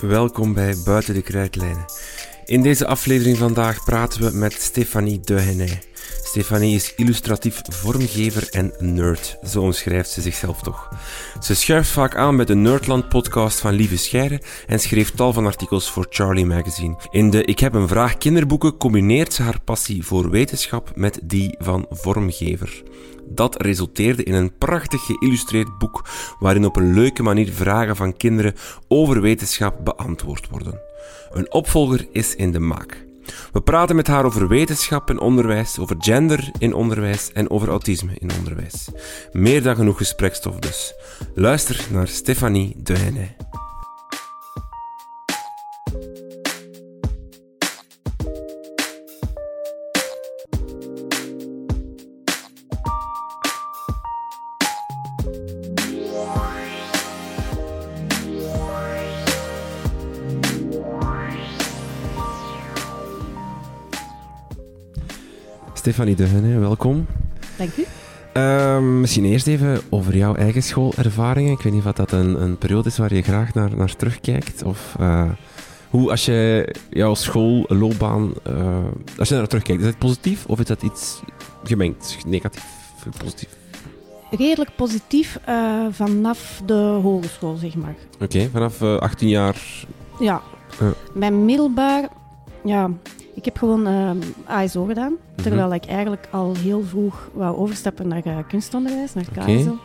Welkom bij Buiten de Kruidlijnen. In deze aflevering vandaag praten we met Stefanie Dehenay. Stefanie is illustratief vormgever en nerd, zo omschrijft ze zichzelf toch. Ze schuift vaak aan met de Nerdland-podcast van Lieve Scheire en schreef tal van artikels voor Charlie Magazine. In de Ik heb een vraag kinderboeken combineert ze haar passie voor wetenschap met die van vormgever. Dat resulteerde in een prachtig geïllustreerd boek waarin op een leuke manier vragen van kinderen over wetenschap beantwoord worden. Een opvolger is in de maak. We praten met haar over wetenschap en onderwijs, over gender in onderwijs en over autisme in onderwijs. Meer dan genoeg gesprekstof dus. Luister naar Stefanie Dehenay. Stefanie Dehenay, welkom. Dank u. Ehm, misschien eerst even over jouw eigen schoolervaringen. Ik weet niet of dat een, een periode is waar je graag naar, naar terugkijkt. Of uh, hoe, als je jouw schoolloopbaan, uh, als je naar terugkijkt, is dat positief of is dat iets gemengd, negatief, positief? Redelijk positief uh, vanaf de hogeschool, zeg maar. Oké, okay, vanaf 18 jaar? Ja. Mijn middelbaar, ja, ik heb gewoon uh, ASO gedaan, mhm. terwijl ik eigenlijk al heel vroeg wou overstappen naar uh, kunstonderwijs, naar KSO. Okay.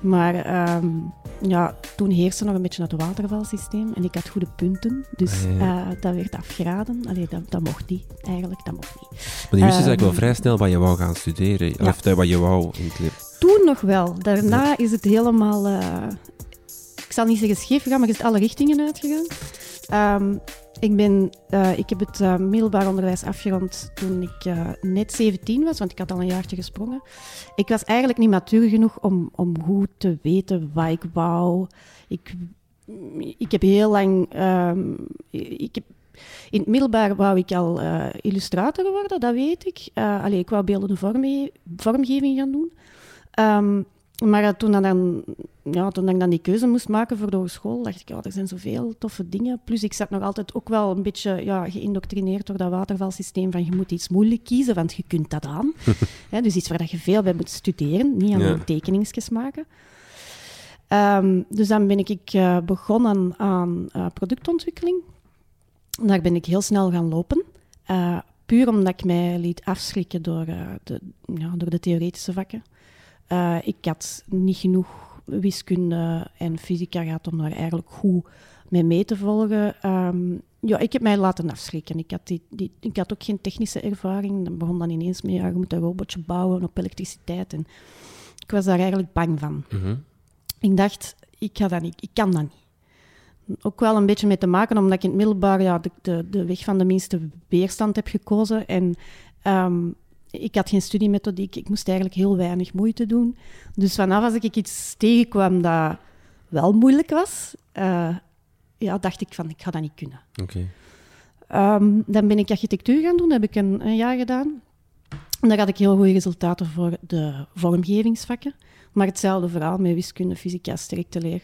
Maar um, ja, toen heerste nog een beetje het watervalsysteem en ik had goede punten, dus ah, ja. uh, dat werd afgeraden. Allee, dat, dat, mocht niet, eigenlijk, dat mocht niet. Maar je wist dus eigenlijk wel ehm, vrij snel wat je wou gaan studeren, ja. of wat je wou in het leven. Toen nog wel, daarna ja. is het helemaal, ik zal niet zeggen scheef gegaan, maar is het alle richtingen uitgegaan. Um, ik, ben, uh, ik heb het uh, middelbaar onderwijs afgerond toen ik uh, net 17 was, want ik had al een jaartje gesprongen. Ik was eigenlijk niet matuur genoeg om, om goed te weten wat ik wou. Ik, ik heb heel lang... Um, ik heb, in het middelbaar wou ik al illustrator worden, dat weet ik. allee, ik wou beeldende vormgeving gaan doen. Um, maar toen, dan, ja, toen ik dan die keuze moest maken voor de hogeschool, dacht ik, ja, er zijn zoveel toffe dingen. Plus, ik zat nog altijd ook wel een beetje ja, geïndoctrineerd door dat watervalsysteem van je moet iets moeilijk kiezen, want je kunt dat aan. dus iets waar je veel bij moet studeren, niet aan ja. tekeningsjes maken. Um, dus dan ben ik uh, begonnen aan uh, productontwikkeling. Daar ben ik heel snel gaan lopen. Uh, puur omdat ik mij liet afschrikken door, de, ja, door de theoretische vakken. Uh, ik had niet genoeg wiskunde en fysica gehad om daar eigenlijk goed mee mee te volgen. Um, ja, ik heb mij laten afschrikken. Ik had, die, die, ik had ook geen technische ervaring. Dan begon dan ineens mee, ja, je moet een robotje bouwen op elektriciteit. En ik was daar eigenlijk bang van. Mm -hmm. Ik dacht, ik, ga dat niet, ik kan dat niet. Ook wel een beetje mee te maken, omdat ik in het middelbaar ja, de, de, de weg van de minste weerstand heb gekozen. En um, ik had geen studiemethodiek, ik moest eigenlijk heel weinig moeite doen. Dus vanaf als ik iets tegenkwam dat wel moeilijk was, uh, ja, dacht ik van, ik ga dat niet kunnen. Okay. Um, dan ben ik architectuur gaan doen, dat heb ik een, een jaar gedaan. En daar had ik heel goede resultaten voor de vormgevingsvakken. Maar hetzelfde verhaal met wiskunde, fysica, sterkte leer.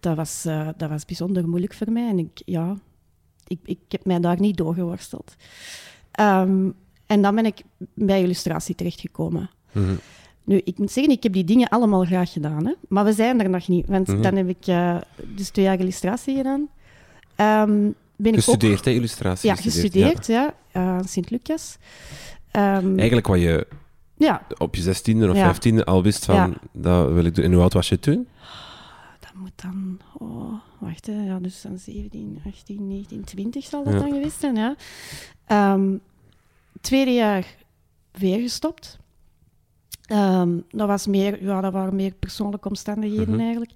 Dat was, uh, dat was bijzonder moeilijk voor mij. En ik, ja, ik, ik heb mij daar niet doorgeworsteld. Um, en dan ben ik bij illustratie terechtgekomen. Mm Nu, ik moet zeggen, ik heb die dingen allemaal graag gedaan. Hè? Maar we zijn er nog niet. Want mm -hmm. dan heb ik uh, dus twee jaar illustratie gedaan. Um, ben gestudeerd, ook... hè, illustratie? Ja, gestudeerd, ja. ja uh, Sint-Lucas. Um, Eigenlijk wat je ja. op je zestiende of vijftiende al wist van, ja. dat wil ik doen. En hoe oud was je toen? Dat moet dan... Oh, wacht, hè. Ja, dus dan 17, 18, 19, 20 zal dat dan geweest zijn, ja. Um, tweede jaar weer gestopt. Um, dat, was meer, ja, dat waren meer persoonlijke omstandigheden mm -hmm. eigenlijk.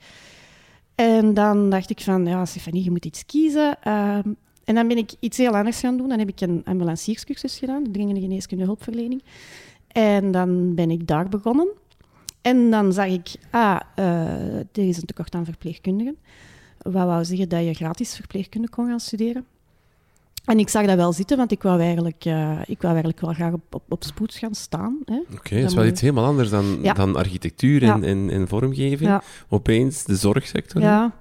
En dan dacht ik van, ja, Stefanie, je moet iets kiezen. Um, en dan ben ik iets heel anders gaan doen. Dan heb ik een ambulancierscursus gedaan, de dringende geneeskunde hulpverlening. En dan ben ik daar begonnen. En dan zag ik, ah, uh, er is een tekort aan verpleegkundigen. Wat wou zeggen dat je gratis verpleegkunde kon gaan studeren. En ik zag dat wel zitten, want ik wou eigenlijk, uh, ik wou eigenlijk wel graag op, op, op spoed gaan staan. Oké, okay, dat is wel iets helemaal anders dan, ja. dan architectuur en, ja. en, en, vormgeving. Ja. Opeens de zorgsector. Ja,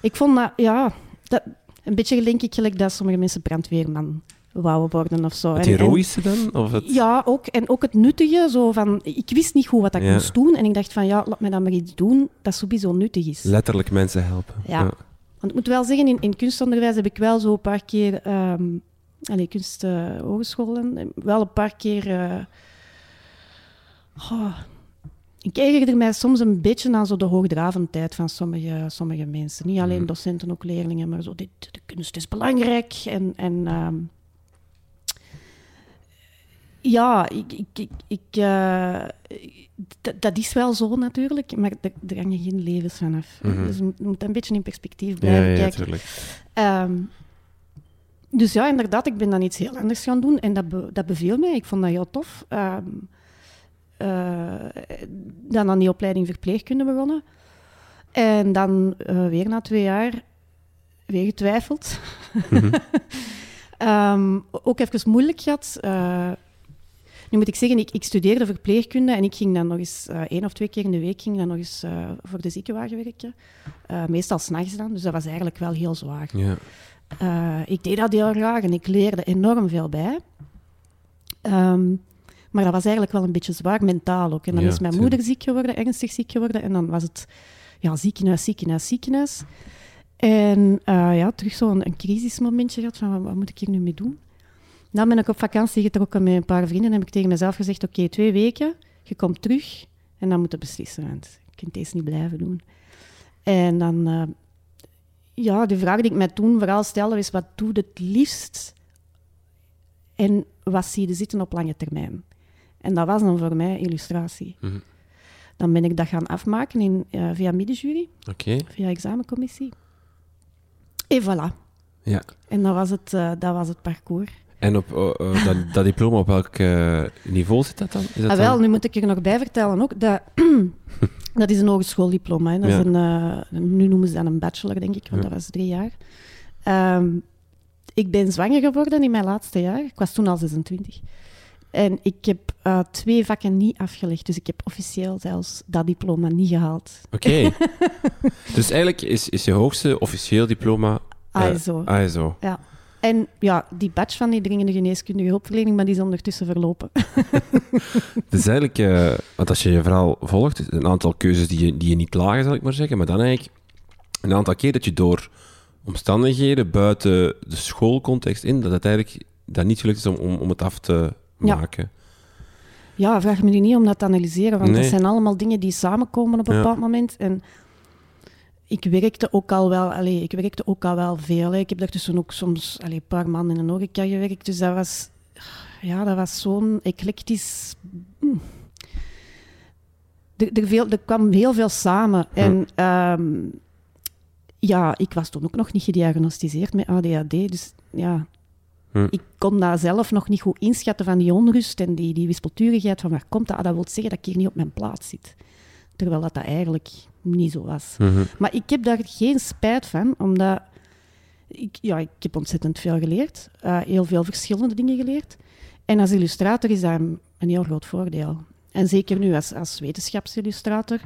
ik vond dat, ja, dat, Een beetje denk ik gelijk dat sommige mensen brandweerman wouden worden of zo. Het heroïsche dan? Of het... ja, ook. En ook het nuttige. Zo van, ik wist niet goed wat ik moest doen. En ik dacht van, ja, laat me dan maar iets doen dat sowieso nuttig is. Letterlijk mensen helpen. Ja. Want ik moet wel zeggen, in, in kunstonderwijs heb ik wel zo een paar keer... ehm allee, kunsthogescholen, wel een paar keer... eh, oh, ik ergerde mij soms een beetje aan zo de hoogdravendheid van sommige, sommige mensen. Niet alleen Mhm. docenten, ook leerlingen, maar zo, dit, de kunst is belangrijk. En, en ehm, ja, ik, ik, ik, ik, eh, dat- is wel zo natuurlijk, maar er, hangen geen levens vanaf. Mhm. Dus je moet, een beetje in perspectief Ja, blijven ja, ja, kijken. tuurlijk. Ehm, dus ja, inderdaad, ik ben dan iets heel anders gaan doen en dat, be- dat beviel mij. Ik vond dat heel tof. Eh, dan aan die opleiding verpleegkunde begonnen. En dan eh, weer na twee jaar weer getwijfeld. Mhm. Ehm, ook even moeilijk gehad. Eh, nu moet ik zeggen, ik, ik studeerde verpleegkunde en ik ging dan nog eens eh, één of twee keer in de week ging dan nog eens eh, voor de ziekenwagen werken. Eh, meestal s'nachts dan, dus dat was eigenlijk wel heel zwaar. Ja. Ik deed dat heel graag en ik leerde enorm veel bij. Ehm, maar dat was eigenlijk wel een beetje zwaar mentaal ook. En dan Ja, is mijn moeder ziek geworden, ernstig ziek geworden. En dan was het ja, ziekenhuis, ziekenhuis, ziekenhuis. En ja, terug zo'n een crisismomentje gehad van wat, wat moet ik hier nu mee doen? Dan ben ik op vakantie getrokken met een paar vrienden en heb ik tegen mezelf gezegd, oké, twee weken, je komt terug en dan moet je beslissen, want je kunt deze niet blijven doen. En dan, eh, ja, de vraag die ik mij toen vooral stelde is, wat doe je het liefst en wat zie je zitten op lange termijn? En dat was dan voor mij illustratie. Mhm. Dan ben ik dat gaan afmaken in, eh, via middenjury, Oké. via examencommissie. En voilà. Ja. En dat was het, eh, dat was het parcours. En op eh, eh, dat, dat diploma, op welk eh, niveau zit dat dan? Is dat Ah, wel, dan- nu moet ik er nog bij vertellen ook. Dat, dat is een hogeschooldiploma. Hè. Dat Ja. is een, nu noemen ze dat een bachelor, denk ik, want Ja. dat was drie jaar. Ehm, ik ben zwanger geworden in mijn laatste jaar. Ik was toen al 26. En ik heb twee vakken niet afgelegd. Dus ik heb officieel zelfs dat diploma niet gehaald. Oké. dus eigenlijk is, is je hoogste officieel diploma zo. ASO. En ja, die badge van die dringende geneeskundige hulpverlening, maar die is ondertussen verlopen. Dus eigenlijk, eh, want als je je verhaal volgt, een aantal keuzes die je, die je niet lagen, zal ik maar zeggen, maar dan eigenlijk een aantal keer dat je door omstandigheden buiten de schoolcontext in, dat het eigenlijk dat niet gelukt is om, om, om het af te Ja. maken. Ja, vraag me nu niet om dat te analyseren, want Nee. dat zijn allemaal dingen die samenkomen op een Ja. bepaald moment. En ik werkte ook al wel, allee, ik werkte ook al wel veel. Hè. Ik heb daartussen ook soms allee, een paar maanden in een horeca gewerkt, dus dat was, ja, dat was zo'n eclectisch... hm. Er, er, veel, er kwam heel veel samen. En ehm, ja, ik was toen ook nog niet gediagnosticeerd met ADHD, dus ja, Hm. ik kon dat zelf nog niet goed inschatten van die onrust en die, die wispelturigheid van waar komt dat? Ah, dat wil zeggen dat ik hier niet op mijn plaats zit. Terwijl dat, dat eigenlijk niet zo was. Mhm. Maar ik heb daar geen spijt van, omdat ik, ja, ik heb ontzettend veel geleerd. eh, heel veel verschillende dingen geleerd. En als illustrator is dat een, een heel groot voordeel. En zeker nu als, als wetenschapsillustrator.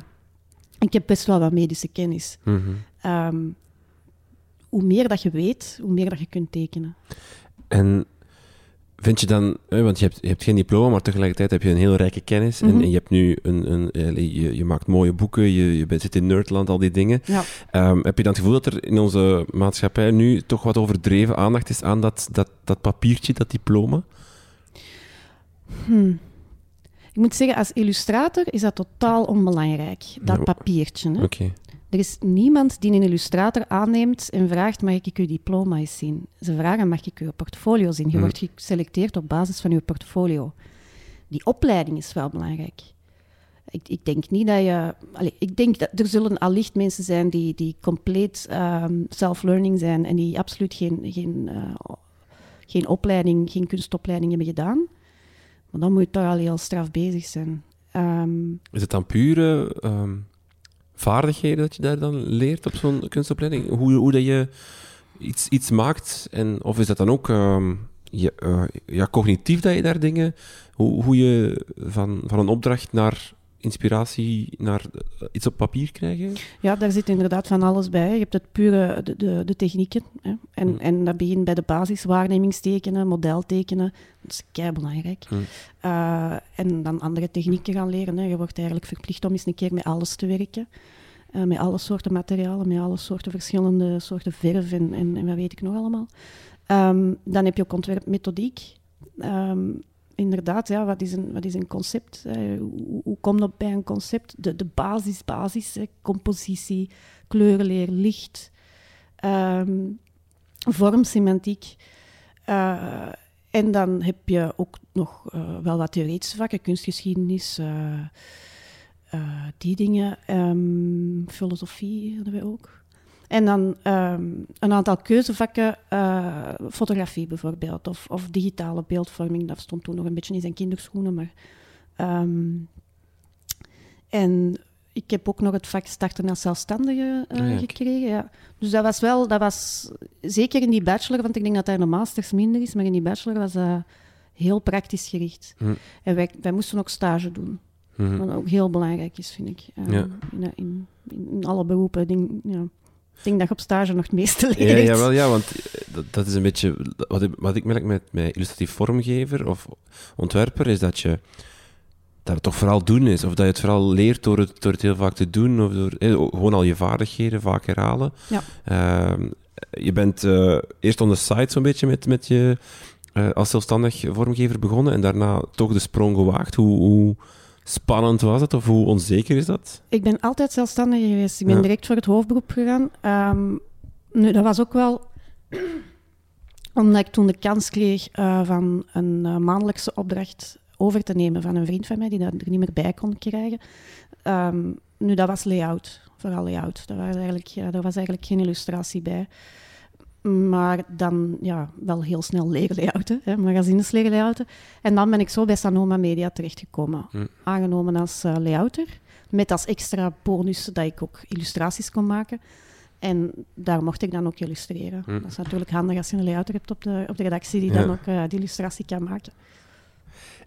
Ik heb best wel wat medische kennis. Mhm. Ehm, hoe meer dat je weet, hoe meer dat je kunt tekenen. En vind je dan, want je hebt, je hebt geen diploma, maar tegelijkertijd heb je een heel rijke kennis. en, Mhm. en je hebt nu een, een, eh, je, je maakt mooie boeken, je, je bent- zit in Nerdland, al die dingen. Ja. Ehm, heb je dan het gevoel dat er in onze maatschappij nu toch wat overdreven aandacht is aan dat, dat, dat papiertje, dat diploma? Hmm. Ik moet zeggen, als illustrator is dat totaal onbelangrijk, dat papiertje. Hè? Oké. Er is niemand die een illustrator aanneemt en vraagt, mag ik uw diploma eens zien? Ze vragen, mag ik uw portfolio zien? Je Hmm. wordt geselecteerd op basis van uw portfolio. Die opleiding is wel belangrijk. Ik, ik denk niet dat je... Ik denk dat er zullen allicht mensen zijn die, die compleet ehm, self-learning zijn en die absoluut geen, geen, eh, geen opleiding, geen kunstopleiding hebben gedaan. Maar dan moet je toch al heel straf bezig zijn. Ehm, Is het dan pure ehm, vaardigheden dat je daar dan leert op zo'n kunstopleiding? Hoe, hoe dat je iets, iets maakt? En, of is dat dan ook ehm, je, eh, ja, cognitief dat je daar dingen... Hoe, hoe je van, van een opdracht naar inspiratie naar eh, iets op papier krijgen? Ja, daar zit inderdaad van alles bij. Je hebt het pure, de, de, de technieken. Hè. En, Hmm. en dat begint bij de basis, waarnemingstekenen, modeltekenen. Dat is kei belangrijk. Hmm. Eh, en dan andere technieken gaan leren. Hè. Je wordt eigenlijk verplicht om eens een keer met alles te werken. Eh, met alle soorten materialen, met alle soorten verschillende soorten verf en, en, en wat weet ik nog allemaal. Ehm, dan heb je ook ontwerpmethodiek. Ehm, inderdaad, ja, wat, is een, wat is een concept? Eh, hoe, hoe kom je bij een concept? De, de basis, basis, compositie, kleurenleer, licht, ehm, vorm, semantiek. Eh, en dan heb je ook nog eh, wel wat theoretische vakken, kunstgeschiedenis, die dingen. Ehm, filosofie hadden we ook. En dan ehm, een aantal keuzevakken, eh, fotografie bijvoorbeeld, of, of digitale beeldvorming. Dat stond toen nog een beetje in zijn kinderschoenen, maar... ehm, en ik heb ook nog het vak starten als zelfstandige eh, Ah ja, gekregen. Ja. Dus dat was wel, dat was zeker in die bachelor, want ik denk dat dat in de masters minder is, maar in die bachelor was dat heel praktisch gericht. Hm. En wij, wij moesten ook stage doen, Mhm. wat ook heel belangrijk is, vind ik. eh, Ja. in, in, in alle beroepen. Denk, ja, ik denk dat je op stage nog het meeste Ja, leert. jawel, ja, want eh, dat, dat is een beetje... Wat ik, wat ik merk met, met illustratief vormgever of ontwerper, is dat je dat het toch vooral doen is. Of dat je het vooral leert door het, door het heel vaak te doen. Of door eh, gewoon al je vaardigheden vaak herhalen. Ja. Ehm, je bent eh, eerst on the side zo'n beetje met, met je... als zelfstandig vormgever begonnen en daarna toch de sprong gewaagd. Hoe, hoe spannend was het of hoe onzeker is dat? Ik ben altijd zelfstandig geweest. Ik ben Ja. direct voor het hoofdberoep gegaan. Ehm, nu, dat was ook wel omdat ik toen de kans kreeg eh, van een eh, maandelijkse opdracht over te nemen van een vriend van mij, die dat er niet meer bij kon krijgen. Ehm, nu, dat was layout, vooral layout. Daar was eigenlijk, ja, daar was eigenlijk geen illustratie bij. Maar dan ja, wel heel snel leren layouten, hè, magazines layouten. En dan ben ik zo bij Sanoma Media terechtgekomen. Hm. Aangenomen als eh, layouter. Met als extra bonus dat ik ook illustraties kon maken. En daar mocht ik dan ook illustreren. Hm. Dat is natuurlijk handig als je een layouter hebt op de, op de redactie die Ja. dan ook eh, die illustratie kan maken.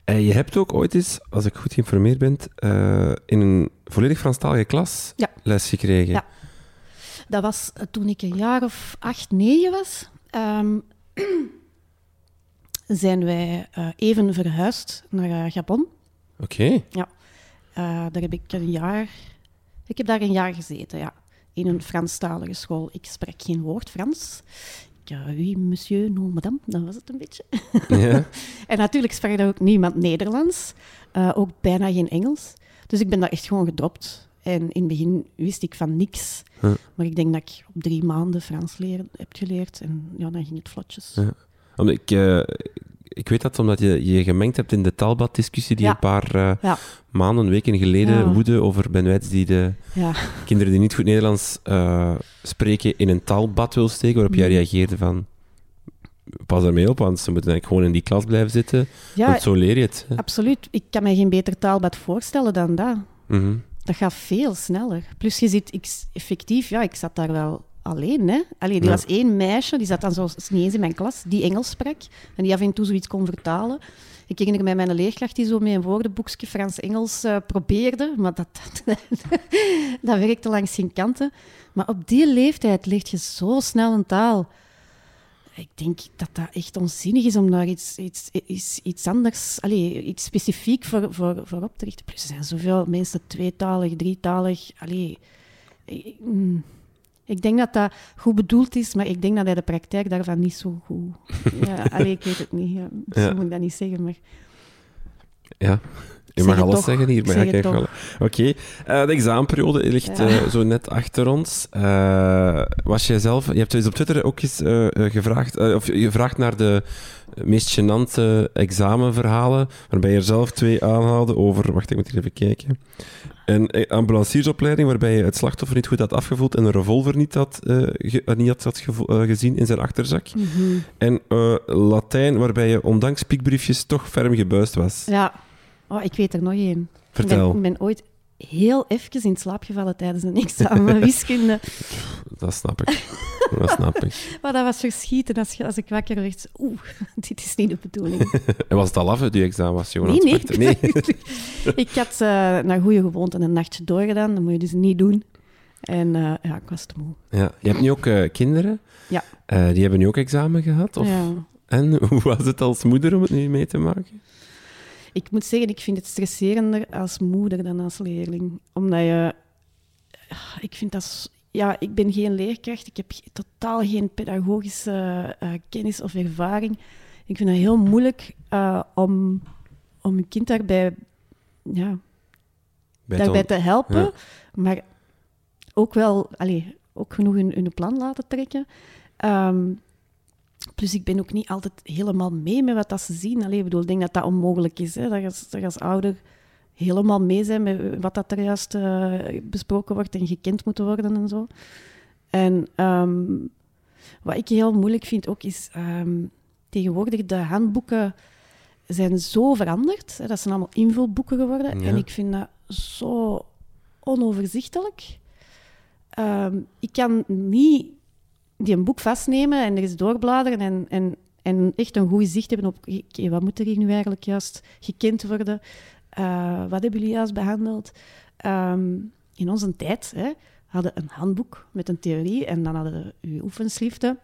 En je hebt ook ooit eens, als ik goed geïnformeerd ben, eh, in een volledig Franstalige klas Ja. les gekregen. Ja. Dat was eh, toen ik een jaar of acht, negen was. Ehm, zijn wij eh, even verhuisd naar eh, Gabon. Oké. Eh, daar heb ik een jaar... Ik heb daar een jaar gezeten, ja. In een Franstalige school. Ik spreek geen woord Frans. Ik, eh, oui, monsieur, non, madame. Dat was het een beetje. Ja. En natuurlijk sprak daar ook niemand Nederlands. eh, ook bijna geen Engels. Dus ik ben daar echt gewoon gedropt. En in het begin wist ik van niks. Maar ik denk dat ik op drie maanden Frans leren, heb geleerd. En ja, dan ging het vlotjes. Ja. Omdat ik, eh, ik weet dat omdat je je gemengd hebt in de taalbaddiscussie die Ja. een paar eh, Ja. maanden, weken geleden Ja. woedde over Ben Wijts die de kinderen die niet goed Nederlands eh, spreken in een taalbad wil steken, waarop jij Mm. reageerde van pas daarmee op, want ze moeten eigenlijk gewoon in die klas blijven zitten, want zo leer je het. hè. absoluut. Ik kan me geen beter taalbad voorstellen dan dat. Mhm. Dat gaat veel sneller. Plus je zit ik, effectief, ja, ik zat daar wel alleen. Hè? Allee, er Ja. was één meisje, die zat dan zo niet eens in mijn klas, die Engels sprak. En die af en toe zoiets kon vertalen. Ik herinner mij mijn leerkracht die zo met een woordenboekje Frans-Engels eh, probeerde. Maar dat, dat, dat werkte langs geen kanten. Maar op die leeftijd leert je zo snel een taal. Ik denk dat dat echt onzinnig is om daar iets, iets, iets, iets anders, allee, iets specifiek voor, voor, voor op te richten. Plus er zijn zoveel mensen tweetalig, drietalig. Allee, ik, mm, ik denk dat dat goed bedoeld is, maar ik denk dat hij de praktijk daarvan niet zo goed... Ja, allee, ik weet het niet. Ja, zo Ja. moet ik dat niet zeggen, maar... Ja, je mag alles toch. zeggen hier, Ik maar ja, wel. Oké, eh, de examenperiode ligt Ja. eh, zo net achter ons. Eh, was jij zelf, je hebt dus op Twitter ook eens gevraagd, of je vraagt naar de meest gênante examenverhalen, waarbij je er zelf twee aanhaalde over, wacht, ik moet hier even kijken. Een ambulanciersopleiding waarbij je het slachtoffer niet goed had afgevoeld en een revolver niet had, ge- niet had, gezien in zijn achterzak. Mhm. En Latijn waarbij je ondanks piekbriefjes toch ferm gebuist was. Ja, oh, ik weet er nog één. Vertel. Ik ben, ooit heel even in slaap gevallen tijdens een examen wiskunde. Dat snap ik. Dat snap ik. Maar dat was verschieten als, ik wakker werd. Oeh, dit is niet de bedoeling. en was het al af, die examen? Was je nee, nee. nee. ik had uh, naar goede gewoonte een nachtje doorgedaan. Dat moet je dus niet doen. En uh, ja, ik was te moe. Ja. Je hebt nu ook uh, kinderen. Ja. die hebben nu ook examen gehad? Of? Ja. En hoe was het als moeder om het nu mee te maken? Ik moet zeggen, ik vind het stresserender als moeder dan als leerling. Omdat je... Ik vind dat... Ja, ik ben geen leerkracht. Ik heb totaal geen pedagogische uh, kennis of ervaring. Ik vind het heel moeilijk uh, om, om een kind daarbij, ja, Bij daarbij te helpen. Ja. Maar ook wel allee, ook genoeg hun, hun plan laten trekken. Um, Plus ik ben ook niet altijd helemaal mee met wat dat ze zien. Allee, ik bedoel, ik denk dat dat onmogelijk is. Hè? Dat, je, dat je als ouder helemaal mee zijn met wat dat er juist uh, besproken wordt en gekend moet worden en zo. En um, wat ik heel moeilijk vind ook is... Um, tegenwoordig de handboeken zijn zo veranderd. Hè? Dat zijn allemaal invulboeken geworden. Ja. En ik vind dat zo onoverzichtelijk. Um, ik kan niet die een boek vastnemen en er eens doorbladeren en, en, en echt een goed zicht hebben op okay, wat moet er hier nu eigenlijk juist gekend worden? Uh, wat hebben jullie juist behandeld? Um, in onze tijd hè, hadden een handboek met een theorie en dan hadden we uw oefenschriften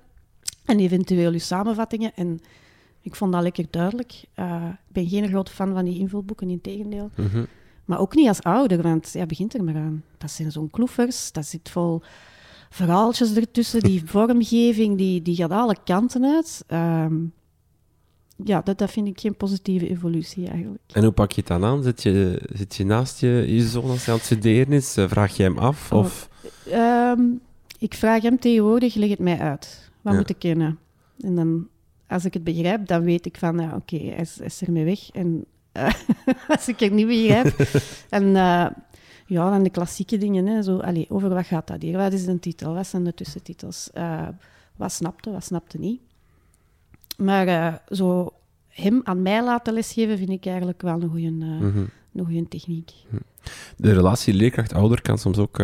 en eventueel uw samenvattingen. En ik vond dat lekker duidelijk. Uh, ik ben geen grote fan van die invulboeken, in tegendeel. Mm -hmm. Maar ook niet als ouder, want ja, begint er maar aan. Dat zijn zo'n kloefers, dat zit vol verhaaltjes ertussen, die vormgeving, die, die gaat alle kanten uit. Um, ja, dat, dat vind ik geen positieve evolutie eigenlijk. En hoe pak je het dan aan? Zit je, zit je naast je, je zoon als hij aan het studeren is? Vraag je hem af? Oh, Of? Um, ik vraag hem tegenwoordig, leg het mij uit. Wat Ja. moet ik kennen? En dan, als ik het begrijp, dan weet ik van, ja, oké, hij, is, hij is ermee weg. En uh, als ik het niet begrijp... en uh, ja, dan de klassieke dingen. Hè, zo, allee, over wat gaat dat hier? Wat is een titel? Wat zijn de tussentitels? Uh, wat snapte, wat snapte niet? Maar uh, zo hem aan mij laten lesgeven vind ik eigenlijk wel een goede, uh, Mm -hmm. een goede techniek. De relatie leerkracht-ouder kan soms ook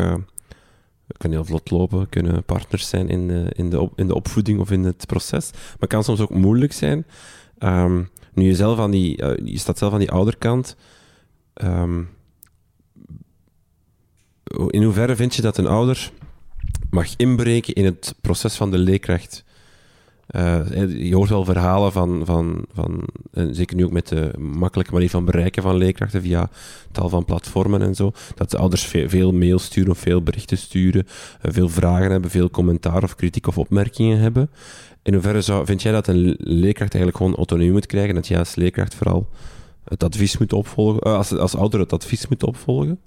kan heel vlot lopen, kunnen partners zijn in de, in, de op, in de opvoeding of in het proces, maar kan soms ook moeilijk zijn. Um, nu je zelf aan die, je staat zelf aan die ouderkant. Um, in hoeverre vind je dat een ouder mag inbreken in het proces van de leerkracht? Uh, je hoort wel verhalen van, van, van zeker nu ook met de makkelijke manier van bereiken van leerkrachten via tal van platformen en zo, dat de ouders veel, veel mail sturen of veel berichten sturen, uh, veel vragen hebben, veel commentaar of kritiek of opmerkingen hebben. In hoeverre zou, vind jij dat een leerkracht eigenlijk gewoon autonomie moet krijgen, dat jij als leerkracht vooral het advies moet opvolgen, uh, als, als ouder het advies moet opvolgen?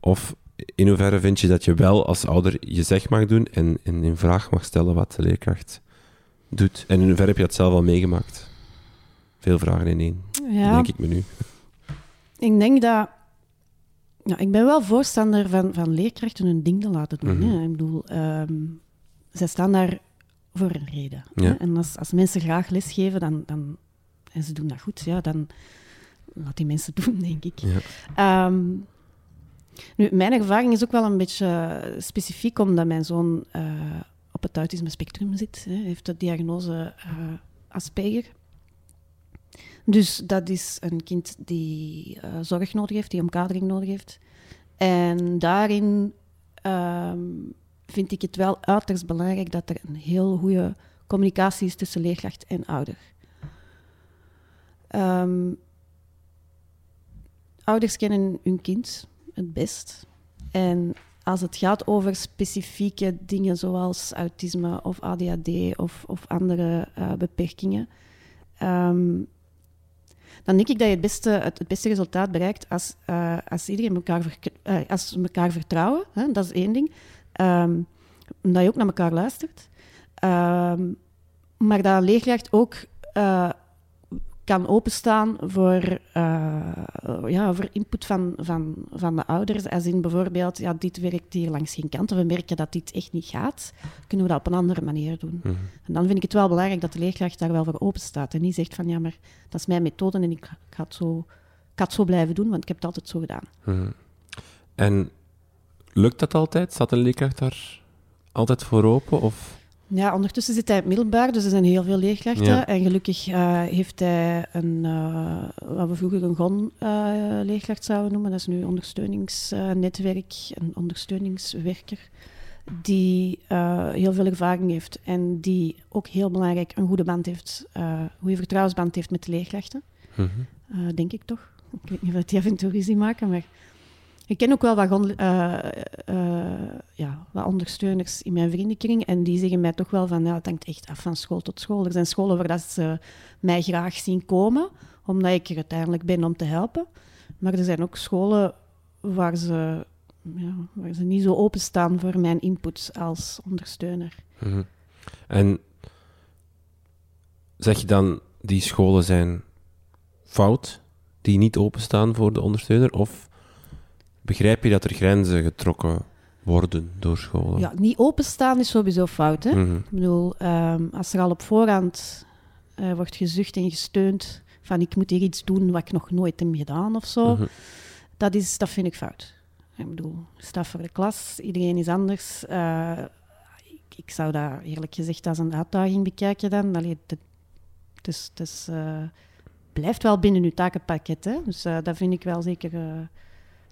Of in hoeverre vind je dat je wel als ouder je zeg mag doen en, en in vraag mag stellen wat de leerkracht doet. En in hoeverre heb je dat zelf al meegemaakt? Veel vragen in één, Ja, denk ik me nu. ik denk dat... Ja, ik ben wel voorstander van, van leerkrachten hun ding te laten doen. Mhm. hè. Ik bedoel, ehm, zij staan daar voor een reden. Ja. hè. En als, als mensen graag lesgeven, dan, dan, en ze doen dat goed, ja, dan laat die mensen doen, denk ik. Ja. Ehm, nu, mijn ervaring is ook wel een beetje specifiek, omdat mijn zoon eh, op het autisme spectrum zit. Hij heeft de diagnose uh, Asperger. Dus dat is een kind die zorg nodig heeft, die omkadering nodig heeft. En daarin um, vind ik het wel uiterst belangrijk dat er een heel goede communicatie is tussen leerkracht en ouder. Um, ouders kennen hun kind het best. En als het gaat over specifieke dingen zoals autisme of ADHD of, of andere uh, beperkingen, um, dan denk ik dat je het beste, het, beste resultaat bereikt als, uh, als iedereen elkaar, uh, als ze elkaar vertrouwen. Hè? Dat is één ding. Um, dat je ook naar elkaar luistert. Um, maar dat leerkracht ook kan openstaan voor, uh, ja, voor input van, van, van de ouders. Als in bijvoorbeeld, ja, dit werkt hier langs geen kant. Of we merken dat dit echt niet gaat. Kunnen we dat op een andere manier doen. Mhm. En dan vind ik het wel belangrijk dat de leerkracht daar wel voor open staat. En niet zegt van, ja, maar dat is mijn methode en ik, ik, ga, het zo, ik ga het zo blijven doen, want ik heb het altijd zo gedaan. Mhm. En lukt dat altijd? Staat een leerkracht daar altijd voor open? Of? Ja, ondertussen zit hij in het middelbaar, dus er zijn heel veel leerkrachten. Ja. En gelukkig eh, heeft hij een, eh, wat we vroeger een GON-leerkracht zouden noemen. Dat is nu een ondersteuningsnetwerk, een ondersteuningswerker, die eh, heel veel ervaring heeft en die ook heel belangrijk een goede band heeft, eh goede vertrouwensband heeft met de leerkrachten. Mhm. Eh, denk ik toch. Ik weet niet of die af en toe ruzie maken, maar ik ken ook wel wat, eh, eh, ja, wat ondersteuners in mijn vriendenkring en die zeggen mij toch wel van, ja, het hangt echt af van school tot school. Er zijn scholen waar dat ze mij graag zien komen, omdat ik er uiteindelijk ben om te helpen. Maar er zijn ook scholen waar ze, ja, waar ze niet zo openstaan voor mijn input als ondersteuner. Mhm. En zeg je dan, die scholen zijn fout, die niet openstaan voor de ondersteuner? Of begrijp je dat er grenzen getrokken worden door scholen? Ja, niet openstaan is sowieso fout, hè? Mhm. Ik bedoel, ehm, als er al op voorhand eh, wordt gezucht en gesteund van ik moet hier iets doen wat ik nog nooit heb gedaan of zo, Mhm. dat, is, dat vind ik fout. Ik bedoel, sta voor de klas, iedereen is anders. Eh, ik, ik zou dat eerlijk gezegd als een uitdaging bekijken dan. Allee, het is, eh, blijft wel binnen uw takenpakket, hè? dus dat vind ik wel zeker,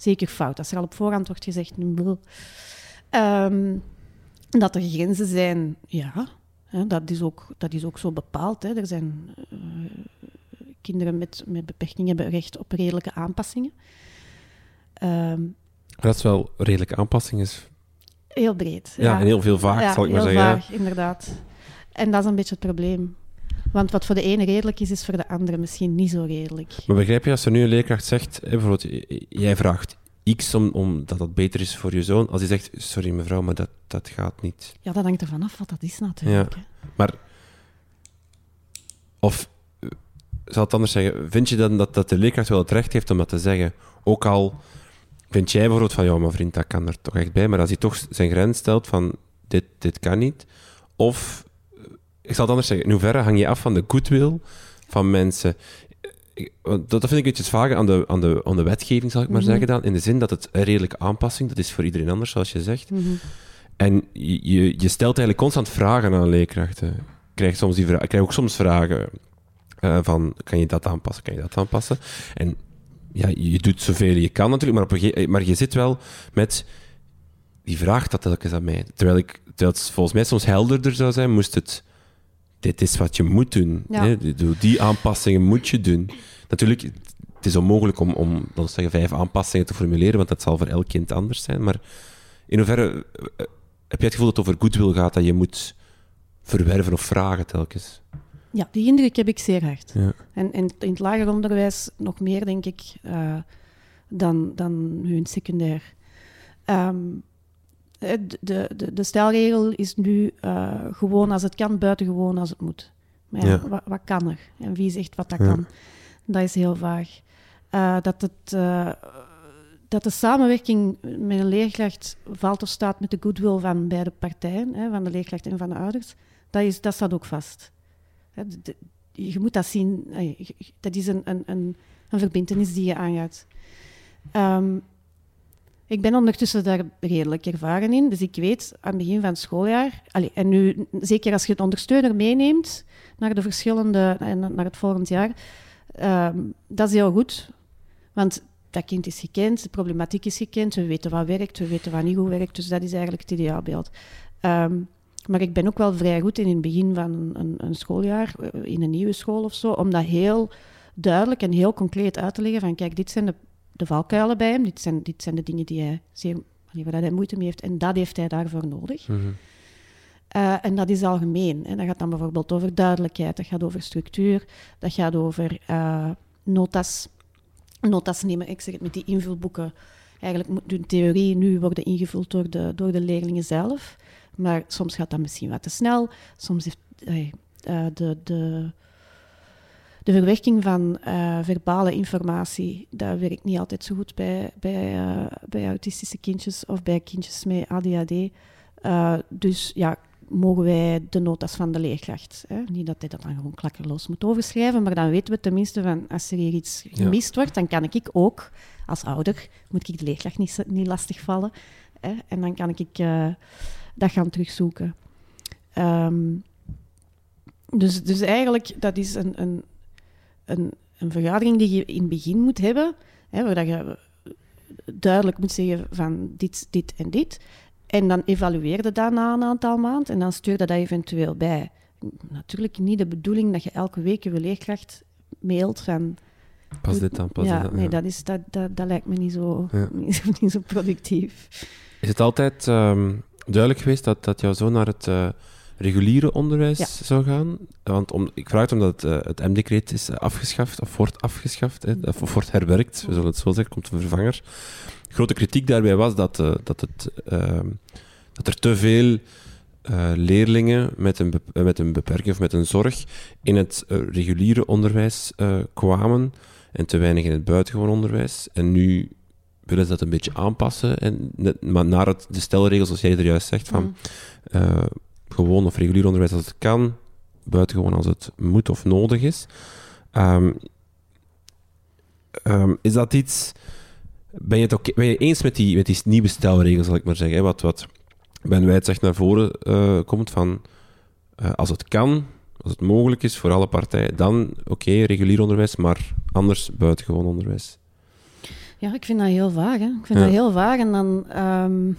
zeker fout. Als er al op voorhand wordt gezegd. Ehm, dat er grenzen zijn, ja, hè, dat, is ook, dat is ook zo bepaald. Hè. Er zijn eh, kinderen met, met beperkingen hebben recht op redelijke aanpassingen. Ehm, dat is wel redelijke aanpassing. Is, heel breed. ja, en heel veel vaag, Ja, zal ik maar heel zeggen. vaag, inderdaad. En dat is een beetje het probleem. Want wat voor de ene redelijk is, is voor de andere misschien niet zo redelijk. Maar begrijp je, als er nu een leerkracht zegt, bijvoorbeeld, jij vraagt X om, omdat dat beter is voor je zoon, als hij zegt, sorry mevrouw, maar dat, dat gaat niet. Ja, dat hangt ervan af wat dat is natuurlijk. hè. Of, eh, zal het anders zeggen, vind je dan dat, dat de leerkracht wel het recht heeft om dat te zeggen? Ook al vind jij bijvoorbeeld van, ja, mijn vriend, dat kan er toch echt bij, maar als hij toch zijn grens stelt van, dit, dit kan niet. Of, ik zal het anders zeggen, in hoeverre hang je af van de goodwill van mensen? Ik- Dat vind ik een beetje vragen aan de, aan, de, aan de wetgeving, zal ik maar Mhm. zeggen dan. In de zin dat het een redelijke aanpassing, dat is voor iedereen anders, zoals je zegt. Mhm. En je, je, stelt eigenlijk constant vragen aan leerkrachten. Ik krijg, soms die ik krijg ook soms vragen eh, van, kan je dat aanpassen, kan je dat aanpassen? En ja, je doet zoveel je kan natuurlijk, maar, op een gege- maar je zit wel met, die vraagt dat telkens aan mij. Terwijl, ik, terwijl het volgens mij soms helderder zou zijn, moest het, dit is wat je moet doen. Ja. Hè? Die- aanpassingen moet je doen. Natuurlijk, het is onmogelijk om, om zeggen, vijf aanpassingen te formuleren, want dat zal voor elk kind anders zijn, maar in hoeverre eh, heb jij het gevoel dat het over goodwill gaat, dat je moet verwerven of vragen telkens? Ja, die indruk heb ik zeer hard. Ja. En, en in het lager onderwijs nog meer, denk ik, eh, dan, dan nu in het secundair. Eh, de, de, de, stelregel is nu eh, gewoon als het kan, buitengewoon als het moet. Maar ja, Ja. Wat, wat kan er? En wie zegt wat dat Ja. kan? Dat is heel vaag. Eh, dat, het, eh, dat de samenwerking met een leerkracht valt of staat met de goodwill van beide partijen, hè, van de leerkracht en van de ouders, dat, is, dat staat ook vast. De- je moet dat zien. Dat is een, een, een, een verbintenis die je aangaat. Ehm, ik ben ondertussen daar redelijk ervaren in. Dus ik weet aan het begin van het schooljaar... allee, en nu, zeker als je de ondersteuner meeneemt naar de verschillende... en naar het volgend jaar... ehm, dat is heel goed. Want dat kind is gekend, de problematiek is gekend. We weten wat werkt, we weten wat niet goed werkt. Dus dat is eigenlijk het ideaalbeeld. Ehm, maar ik ben ook wel vrij goed in het begin van een, een, een schooljaar, eh, in een nieuwe school of zo, om dat heel duidelijk en heel concreet uit te leggen van kijk, dit zijn de, de valkuilen bij hem, dit zijn, dit zijn de dingen die hij zeer, waar hij moeite mee heeft en dat heeft hij daarvoor nodig. Mhm. Eh, en dat is algemeen. En dat gaat dan bijvoorbeeld over duidelijkheid, dat gaat over structuur, dat gaat over eh, notas. Notas nemen, ik zeg het met die invulboeken. Eigenlijk moet de theorie nu worden ingevuld door de, door de leerlingen zelf. Maar soms gaat dat misschien wat te snel. Soms heeft eh, de, de, de verwerking van eh, verbale informatie, dat werkt niet altijd zo goed bij, bij, eh, bij autistische kindjes of bij kindjes met ADHD. Eh, dus ja, mogen wij de notas van de leerkracht. Hè? Niet dat hij dat dan gewoon klakkerloos moet overschrijven, maar dan weten we tenminste van als er hier iets Ja. gemist wordt, dan kan ik ook als ouder moet ik de leerkracht niet, niet lastigvallen. Hè? En dan kan ik dat gaan terugzoeken. Um, dus, dus eigenlijk, dat is een, een, een, een vergadering die je in het begin moet hebben, hè, waar je duidelijk moet zeggen van dit, dit en dit. En dan evalueer je dat na een aantal maanden en dan stuur je dat eventueel bij. Natuurlijk niet de bedoeling dat je elke week je leerkracht mailt van... Pas dit dan, pas ja, dit dan. Nee, dat, is, dat, dat, dat lijkt me niet zo, niet, niet, zo productief. Is het altijd um, duidelijk geweest dat, dat jouw zoon naar het... Uh, reguliere onderwijs zou gaan. Want om, ik vraag het omdat uh, het M-decreet is afgeschaft, of wordt afgeschaft, hè, of wordt herwerkt, we zullen het zo zeggen, komt een vervanger. Grote kritiek daarbij was dat, uh, dat, het, uh, dat er te veel leerlingen met een, met een beperking of met een zorg in het reguliere onderwijs kwamen en te weinig in het buitengewoon onderwijs. En nu willen ze dat een beetje aanpassen, en, maar naar het, de stelregels, zoals jij er juist zegt, van mm gewoon of regulier onderwijs als het kan, buitengewoon als het moet of nodig is. Um, um, is dat iets. Ben je het ben je eens met die, met die nieuwe stelregels, zal ik maar zeggen? Hè? Wat, wat Ben Wijd zegt naar voren uh, komt van. Uh, als het kan, als het mogelijk is voor alle partijen, dan oké, okay, regulier onderwijs, maar anders buitengewoon onderwijs. Ja, ik vind dat heel vaag. Hè? Ik vind ja. dat heel vaag. En dan. Um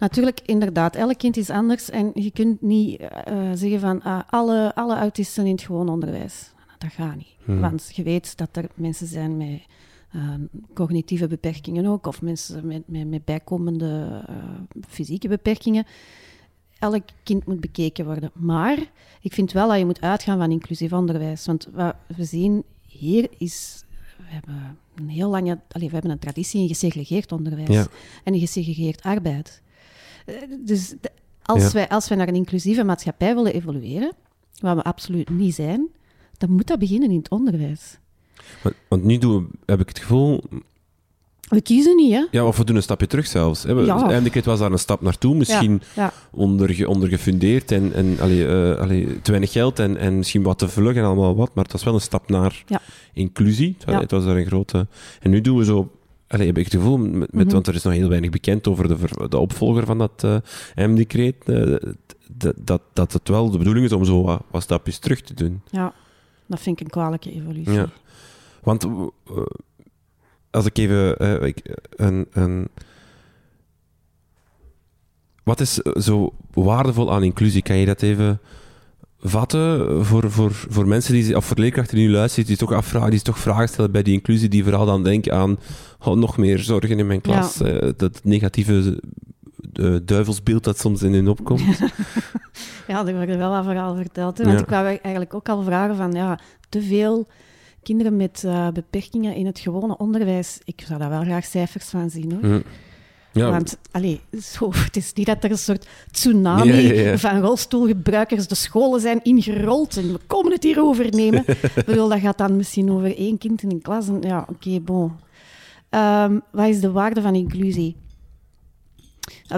Natuurlijk, inderdaad, elk kind is anders en je kunt niet uh, zeggen van uh, alle, alle autisten in het gewoon onderwijs. Dat gaat niet. Hmm. Want je weet dat er mensen zijn met uh, cognitieve beperkingen ook, of mensen met, met, met bijkomende fysieke beperkingen. Elk kind moet bekeken worden. Maar ik vind wel dat je moet uitgaan van inclusief onderwijs. Want wat we zien hier is we hebben een heel lange, allez, we hebben een traditie in gesegregeerd onderwijs ja. en in gesegregeerd arbeid. Eh, dus als, wij, als wij naar een inclusieve maatschappij willen evolueren, wat we absoluut niet zijn, dan moet dat beginnen in het onderwijs. Want, want nu doen we, heb ik het gevoel, we kiezen niet, hè? Ja, of we doen een stapje terug zelfs. Hè. Ja. Eindelijk was daar een stap naartoe, misschien ja, Onder, ondergefundeerd en, en allee, uh, allee, te weinig geld en, en misschien wat te vlug en allemaal wat, maar het was wel een stap naar inclusie. Het was, het was daar een grote... En nu doen we zo Allee, heb ik het gevoel, met, met, mhm. want er is nog heel weinig bekend over de, de opvolger van dat uh, M-decreet, uh, dat, dat het wel de bedoeling is om zo wat, wat, stapjes terug te doen. Ja, dat vind ik een kwalijke evolutie. Ja. Want uh, als ik even ik, een, een, wat is zo waardevol aan inclusie? Kan je dat even vatten voor, voor, voor mensen die, of voor leerkrachten die nu luisteren, die toch afvragen, die toch vragen stellen bij die inclusie, die vooral dan denken aan oh, nog meer zorgen in mijn klas, ja. uh, dat negatieve uh, duivelsbeeld dat soms in hun opkomt. ja, er wordt wel wat verhaal verteld. Hè? Want ja. ik wou eigenlijk ook al vragen van, ja, te veel kinderen met uh, beperkingen in het gewone onderwijs, ik zou daar wel graag cijfers van zien. Hoor. Mm. Ja. Want allee, zo, het is niet dat er een soort tsunami ja, ja, van rolstoelgebruikers de scholen zijn ingerold en we komen het hier overnemen. ik bedoel, dat gaat dan misschien over één kind in een klas. En, ja, oké, okay, bon. Um, wat is de waarde van inclusie?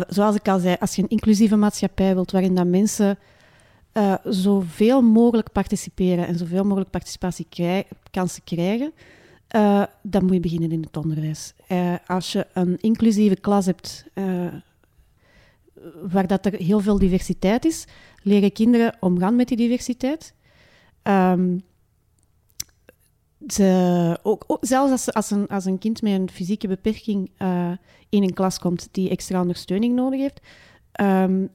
Zoals ik al zei, als je een inclusieve maatschappij wilt waarin dat mensen uh, zoveel mogelijk participeren en zoveel mogelijk participatiekansen krijgen, uh, dan moet je beginnen in het onderwijs. Uh, als je een inclusieve klas hebt uh, waar dat er heel veel diversiteit is, leren kinderen omgaan met die diversiteit. Um, ze, ook, ook, zelfs als, als, een, als een kind met een fysieke beperking in een klas komt die extra ondersteuning nodig heeft, um,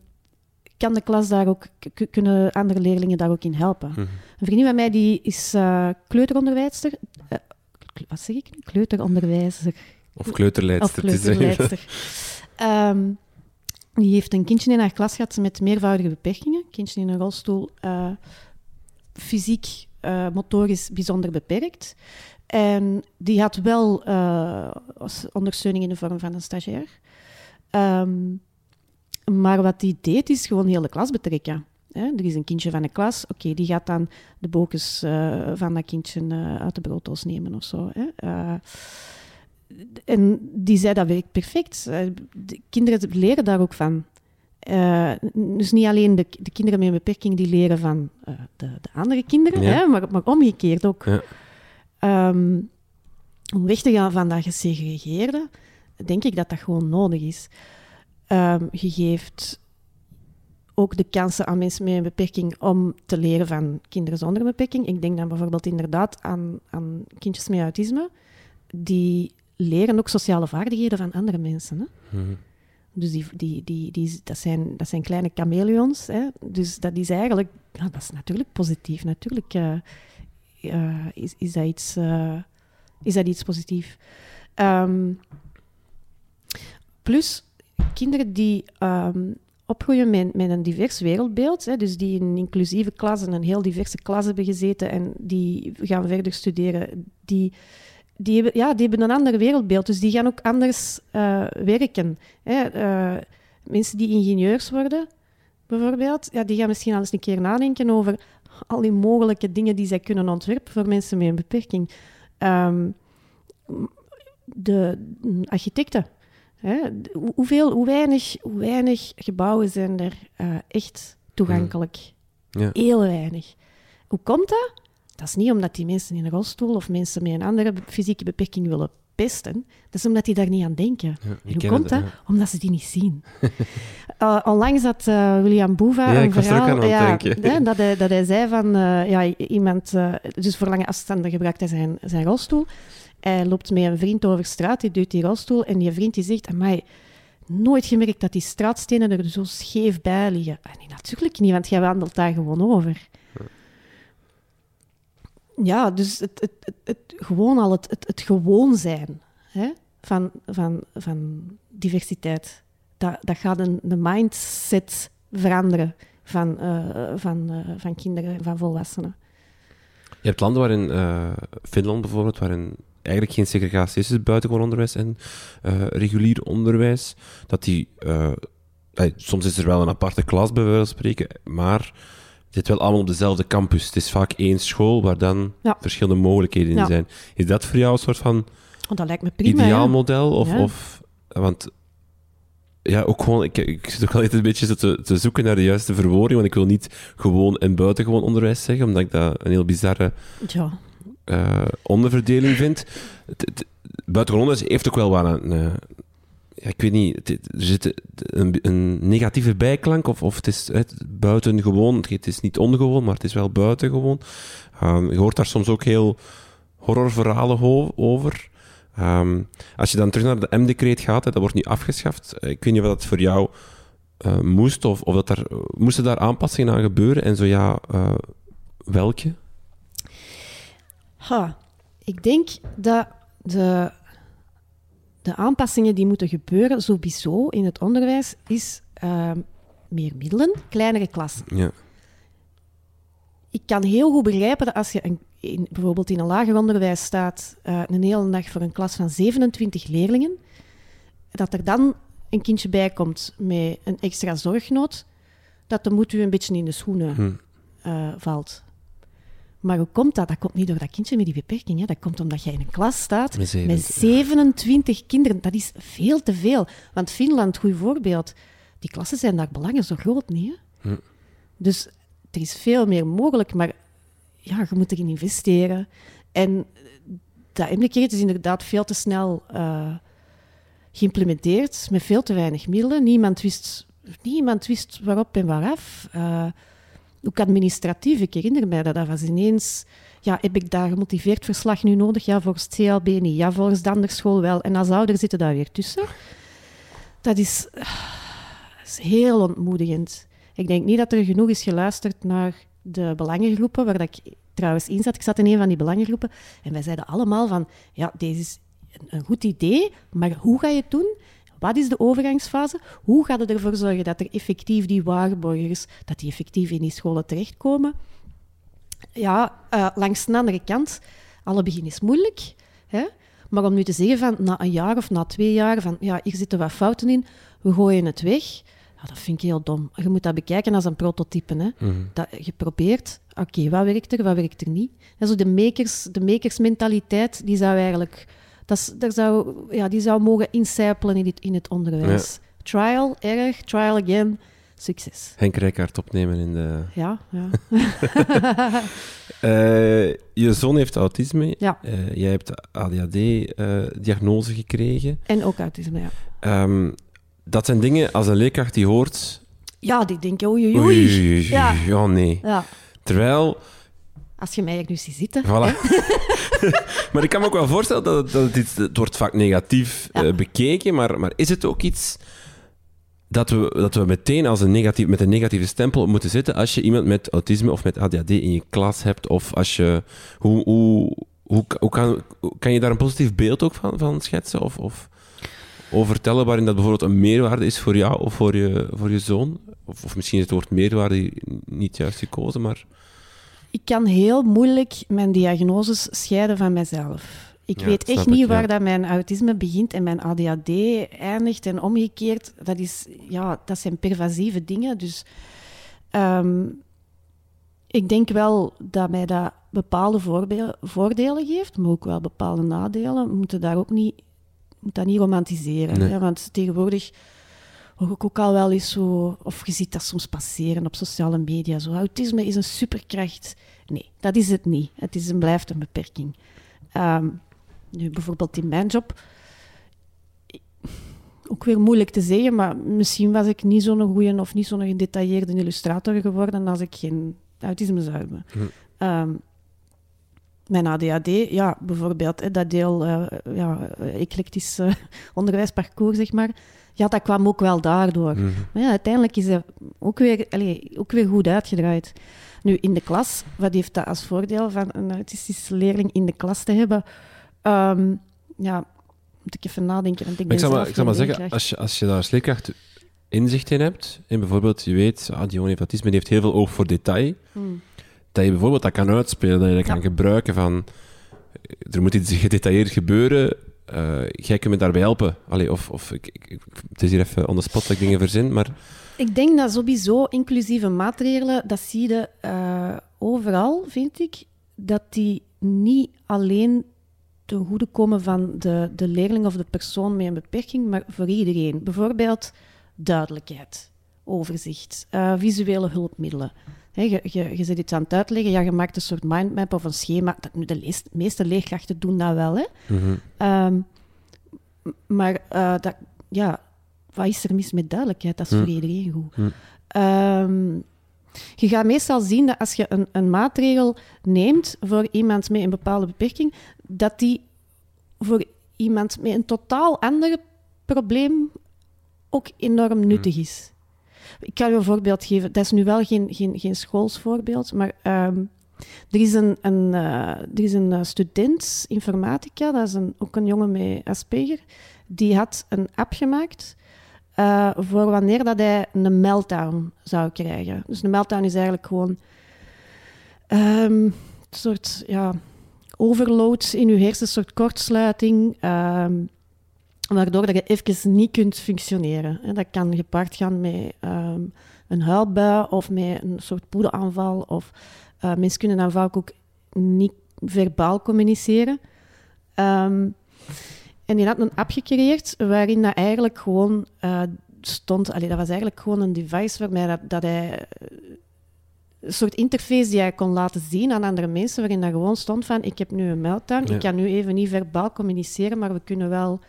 kan de klas daar ook, kunnen andere leerlingen daar ook in helpen. Mm -hmm. Een vriendin van mij die is kleuteronderwijster, wat zeg ik? Kleuteronderwijzer. Of kleuterleidster. Of kleuterleidster. um, die heeft een kindje in haar klas gehad met meervoudige beperkingen. Kindje in een rolstoel, uh, fysiek, uh, motorisch bijzonder beperkt. En die had wel uh, ondersteuning in de vorm van een stagiair. Um, maar wat die deed, is gewoon heel de klas betrekken. Er is een kindje van de klas, oké, die gaat dan de bokens uh, van dat kindje uh, uit de brooddoos nemen of zo. Hè. Uh, en die zei dat werkt perfect. de kinderen leren daar ook van. dus niet alleen de, de, kinderen met een beperking die leren van de, de, andere kinderen, ja. hè, maar, maar, omgekeerd ook. Ja. Um, om weg te gaan van dat gesegregeerde, denk ik dat dat gewoon nodig is. Ehm, je geeft ook de kansen aan mensen met een beperking om te leren van kinderen zonder beperking. Ik denk dan bijvoorbeeld inderdaad aan, aan kindjes met autisme. Die leren ook sociale vaardigheden van andere mensen. Hè? Mhm. Dus die, die, die, die, dat, zijn, dat zijn kleine chameleons. Hè? Dus dat is eigenlijk... Ja, dat is natuurlijk positief. Natuurlijk uh, uh, is, is, dat iets, uh, is dat iets positiefs. Um, plus, kinderen die um, opgroeien met, met een divers wereldbeeld, hè, dus die in inclusieve klas en een heel diverse klas hebben gezeten en die gaan verder studeren, die die hebben, ja, die hebben een ander wereldbeeld, dus die gaan ook anders uh, werken. Hè. Uh, mensen die ingenieurs worden, bijvoorbeeld, ja, die gaan misschien al eens een keer nadenken over al die mogelijke dingen die zij kunnen ontwerpen voor mensen met een beperking. Um, de architecten. Hè. Hoeveel, hoe, weinig, hoe weinig gebouwen zijn er uh, echt toegankelijk? Ja. Heel weinig. Hoe komt dat? Dat is niet omdat die mensen in een rolstoel of mensen met een andere fysieke beperking willen pesten. Dat is omdat die daar niet aan denken. Ja, en hoe komt dat? Ja. Omdat ze die niet zien. uh, onlangs had uh, William Boeva ja, een verhaal... ja, hè, dat, hij, dat hij zei van... Uh, ja, iemand... dus voor lange afstanden gebruikt hij zijn, zijn rolstoel. Hij loopt met een vriend over straat, die duwt die rolstoel en die vriend die zegt... Amai, nooit gemerkt dat die straatstenen er zo scheef bij liggen. Ah, nee, natuurlijk niet, want jij wandelt daar gewoon over ja, dus het, het, het, gewoon al het, het, gewoon zijn hè, van, van, van diversiteit. Dat, dat gaat een, de mindset veranderen van, uh, van, uh, van kinderen en van volwassenen. Je hebt landen waarin, uh, Finland bijvoorbeeld, waarin eigenlijk geen segregatie is, buitengewoon onderwijs en regulier onderwijs, dat die... soms is er wel een aparte klas, bij wijze van spreken, maar zit wel allemaal op dezelfde campus. Het is vaak één school waar dan ja. verschillende mogelijkheden in Ja. zijn. Is dat voor jou een soort van Want dat lijkt me prima. ideaal ja. model? Of, of, want ja, ook gewoon, ik, ik zit ook altijd een beetje te, te zoeken naar de juiste verwoording, want ik wil niet gewoon en buitengewoon onderwijs zeggen, omdat ik dat een heel bizarre Eh, onderverdeling vind. Het, het, buitengewoon heeft ook wel wat een... eh, ja, ik weet niet, er zit een, een negatieve bijklank, of, of het is het, buitengewoon, het is niet ongewoon, maar het is wel buitengewoon. Um, je hoort daar soms ook heel horrorverhalen ho- over. Ehm, als je dan terug naar de M-decreet gaat, dat wordt nu afgeschaft. Eh, Ik weet niet of dat voor jou moest, of, of dat er, moesten daar aanpassingen aan gebeuren, en zo ja, welke? Ha, ik denk dat de, de aanpassingen die moeten gebeuren, sowieso in het onderwijs, is ehm, meer middelen, kleinere klassen. Ja. Ik kan heel goed begrijpen dat als je een, in, bijvoorbeeld in een lager onderwijs staat, eh, een hele dag voor een klas van 27 leerlingen, dat er dan een kindje bij komt met een extra zorgnood, dat de moed u een beetje in de schoenen Hm. eh, valt. Maar hoe komt dat? Dat komt niet door dat kindje met die beperking. Hè. Dat komt omdat jij in een klas staat Met met 27 kinderen. Dat is veel te veel. Want Finland, goed voorbeeld, die klassen zijn daar belangen zo groot niet. Hè? Hm. Dus er is veel meer mogelijk, maar ja, je moet erin investeren. En dat MDK is inderdaad veel te snel eh, geïmplementeerd, met veel te weinig middelen. Niemand wist, niemand wist waarop en waaraf. Eh, ook administratief, ik herinner mij dat dat was ineens... Ja, heb ik daar gemotiveerd verslag nu nodig? Ja, volgens het CLB niet. Ja, volgens de andere school wel. En als ouder zitten daar weer tussen. Dat is, dat is heel ontmoedigend. Ik denk niet dat er genoeg is geluisterd naar de belangengroepen, waar dat ik trouwens in zat. Ik zat in een van die belangengroepen en wij zeiden allemaal van, ja, deze is een goed idee, maar hoe ga je het doen? Wat is de overgangsfase? Hoe gaat het ervoor zorgen dat er effectief die waarborgers, dat die effectief in die scholen terechtkomen? Ja, eh, langs de andere kant, alle begin is moeilijk. Hè? Maar om nu te zeggen van na een jaar of na twee jaar, van ja, hier zitten wat fouten in, we gooien het weg. Ja, dat vind ik heel dom. Je moet dat bekijken als een prototype. Hè? Mhm. Dat je probeert, oké, wat werkt er, wat werkt er niet? En zo de, makers, de makersmentaliteit, die zou eigenlijk... Dat daar zou, ja, die zou mogen incijpelen in het, in het onderwijs. Trial, erg, trial again. succes. Henk Rijkaard opnemen in de... Ja, ja. Eh, je zoon heeft autisme. Ja. Eh, jij hebt ADHD-diagnose gekregen. en ook autisme, ja. Ehm, dat zijn dingen, als een leerkracht die hoort... Ja, die denken, oei, oei, Oei, oei. oei, oei, Ja. ja, nee. Ja. Terwijl... Als je mij nu ziet zitten. Voilà. maar ik kan me ook wel voorstellen dat het, dat het, iets, het wordt vaak negatief Ja. eh, bekeken, maar, maar is het ook iets dat we, dat we meteen als een negatief, met een negatieve stempel moeten zitten als je iemand met autisme of met ADHD in je klas hebt? Of als je... Hoe, hoe, hoe, hoe kan, kan je daar een positief beeld ook van, van schetsen? Of, of, of vertellen waarin dat bijvoorbeeld een meerwaarde is voor jou of voor je, voor je zoon? Of, of misschien is het woord meerwaarde niet juist gekozen, maar... Ik kan heel moeilijk mijn diagnoses scheiden van mezelf. Ik Ja, weet echt ik, niet ja. waar dat mijn autisme begint en mijn ADHD eindigt en omgekeerd. Dat, is, ja, dat zijn pervasieve dingen. Dus ehm, ik denk wel dat mij dat bepaalde voordelen geeft, maar ook wel bepaalde nadelen. We moeten daar ook niet, moet dat niet romantiseren. Nee. hè, want tegenwoordig hoor ik ook al wel eens zo, of je ziet dat soms passeren op sociale media, zo autisme is een superkracht. Nee, dat is het niet. Het is en blijft een beperking. Ehm, nu, bijvoorbeeld in mijn job, ook weer moeilijk te zeggen, maar misschien was ik niet zo'n goede of niet zo'n gedetailleerde illustrator geworden als ik geen autisme zou hebben. Hm. Ehm, mijn ADHD, ja, bijvoorbeeld, hè, dat deel eh ja, eclectisch eh, onderwijsparcours, zeg maar, ja, dat kwam ook wel daardoor. Mhm. Maar ja, uiteindelijk is dat ook weer, allee, ook weer goed uitgedraaid. Nu, in de klas, wat heeft dat als voordeel van een autistische leerling in de klas te hebben? Ehm, ja, moet ik even nadenken. Want ik, Maar ik ben zal maar, ik zal maar zeggen, als je, als je daar als leerkracht inzicht in hebt, en bijvoorbeeld je weet, ah, die jongen heeft autisme, die heeft heel veel oog voor detail, Hmm. dat je bijvoorbeeld dat kan uitspelen, dat je dat Ja. kan gebruiken van, er moet iets gedetailleerd gebeuren, eh, jij kunt me daarbij helpen. Of, of ik, ik- het is hier even on the spot dat ik dingen verzin, maar Ik denk dat sowieso inclusieve maatregelen, dat zie je eh, overal, vind ik, dat die niet alleen ten goede komen van de, de leerling of de persoon met een beperking, maar voor iedereen. Bijvoorbeeld duidelijkheid, overzicht, eh, visuele hulpmiddelen. Je, je, je zit iets aan het uitleggen, ja, je maakt een soort mindmap of een schema. Dat, nu, de lees- meeste leerkrachten doen dat wel, hè. mhm, Ehm, maar eh, dat, ja, wat is er mis met duidelijkheid? Dat is Hm. voor iedereen goed. Hm. Ehm, je gaat meestal zien dat als je een, een maatregel neemt voor iemand met een bepaalde beperking, dat die voor iemand met een totaal ander probleem ook enorm nuttig is. Ik kan je een voorbeeld geven. Dat is nu wel geen, geen, geen schoolsvoorbeeld, maar ehm, er is een, een, eh, er is een eh, student informatica, dat is een, ook een jongen met Asperger, die had een app gemaakt eh, voor wanneer dat hij een meltdown zou krijgen. Dus een meltdown is eigenlijk gewoon ehm, een soort ja, overload in je hersen, een soort kortsluiting, ehm, waardoor dat je even niet kunt functioneren. Dat kan gepaard gaan met ehm, een huilbui of met een soort poederaanval. Of eh, mensen kunnen dan vaak ook niet verbaal communiceren. Ehm, en die had een app gecreëerd waarin dat eigenlijk gewoon eh, stond... Allee, dat was eigenlijk gewoon een device waarmee dat, dat hij... eh, Een soort interface die hij kon laten zien aan andere mensen, waarin dat gewoon stond van ik heb nu een meltdown, Ja. ik kan nu even niet verbaal communiceren, maar we kunnen wel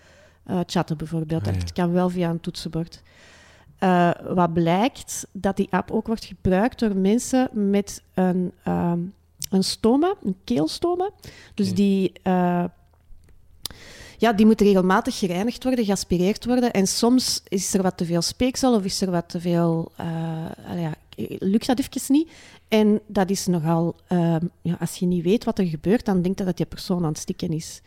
eh, chatten bijvoorbeeld. Ah, ja. Dat kan wel via een toetsenbord. Eh, wat blijkt, dat die app ook wordt gebruikt door mensen met een, ehm, een stoma, een keelstoma. Dus die, eh, ja, die moet regelmatig gereinigd worden, geaspireerd worden. En soms is er wat te veel speeksel of is er wat te veel... eh, ja, lukt dat even niet. En dat is nogal... ehm, ja, als je niet weet wat er gebeurt, dan denkt je dat die persoon aan het stikken is.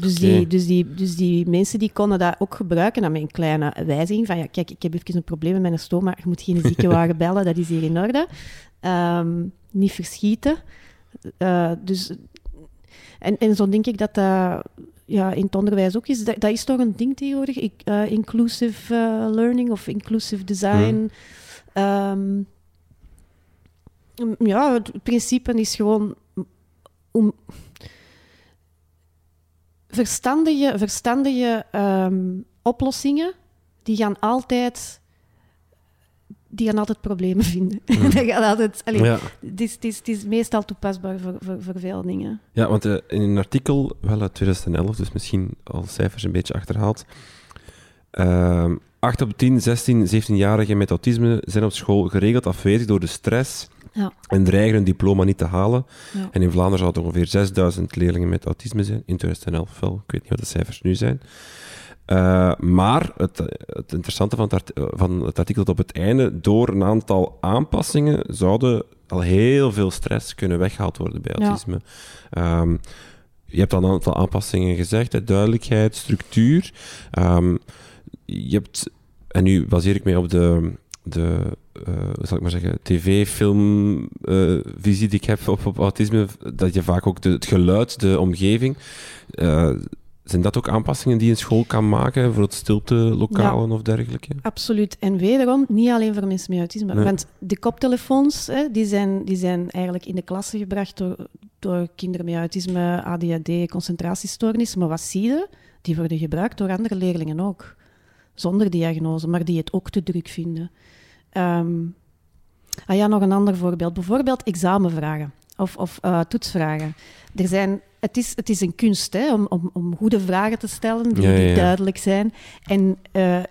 Dus, die, dus, die, dus die mensen die konden dat ook gebruiken aan mijn kleine wijziging. Van ja, kijk, ik heb even een probleem met mijn stoma. Je moet geen ziekenwagen bellen, dat is hier in orde. Ehm, niet verschieten. Eh, dus, en, en zo denk ik dat dat ja, in het onderwijs ook is. Dat, dat is toch een ding tegenwoordig? Ik, eh, inclusive eh, learning of inclusive design. Ehm, ja, het principe is gewoon om verstandige, verstandige ehm, oplossingen, die gaan altijd die gaan altijd problemen vinden. altijd, Ja. het, is, het, is, het is meestal toepasbaar voor, voor, voor veel dingen. Ja, want eh, in een artikel, wel uit 2011, dus misschien al cijfers een beetje achterhaald. Ehm 8 op 10, 16, 17-jarigen met autisme zijn op school geregeld afwezig door de stress Ja. en dreigen hun diploma niet te halen. Ja. En in Vlaanderen zouden ongeveer 6000 leerlingen met autisme zijn. In 2011 wel. Ik weet niet wat de cijfers nu zijn. Eh, maar het, het interessante van het, art- van het artikel tot op het einde, door een aantal aanpassingen zouden al heel veel stress kunnen weggehaald worden bij Ja. autisme. Ehm, je hebt al een aantal aanpassingen gezegd, hè, duidelijkheid, structuur. Ehm, je hebt, en nu baseer ik mij op de, de eh, hoe zal ik maar zeggen, tv-filmvisie die ik heb op, op autisme, dat je vaak ook de, het geluid, de omgeving, eh, zijn dat ook aanpassingen die een school kan maken, bijvoorbeeld stiltelokalen of dergelijke? Absoluut. En wederom, niet alleen voor mensen met autisme. Nee. Want de koptelefoons, hè, die, zijn, die zijn eigenlijk in de klasse gebracht door, door kinderen met autisme, ADHD, concentratiestoornis. Maar wat zie je? Die worden gebruikt door andere leerlingen ook. Zonder diagnose, maar die het ook te druk vinden. Ehm, ah ja, nog een ander voorbeeld. Bijvoorbeeld examenvragen of, of eh, toetsvragen. Er zijn, het, is, het is een kunst hè, om, om, om goede vragen te stellen die, Ja, ja, die duidelijk zijn. En eh,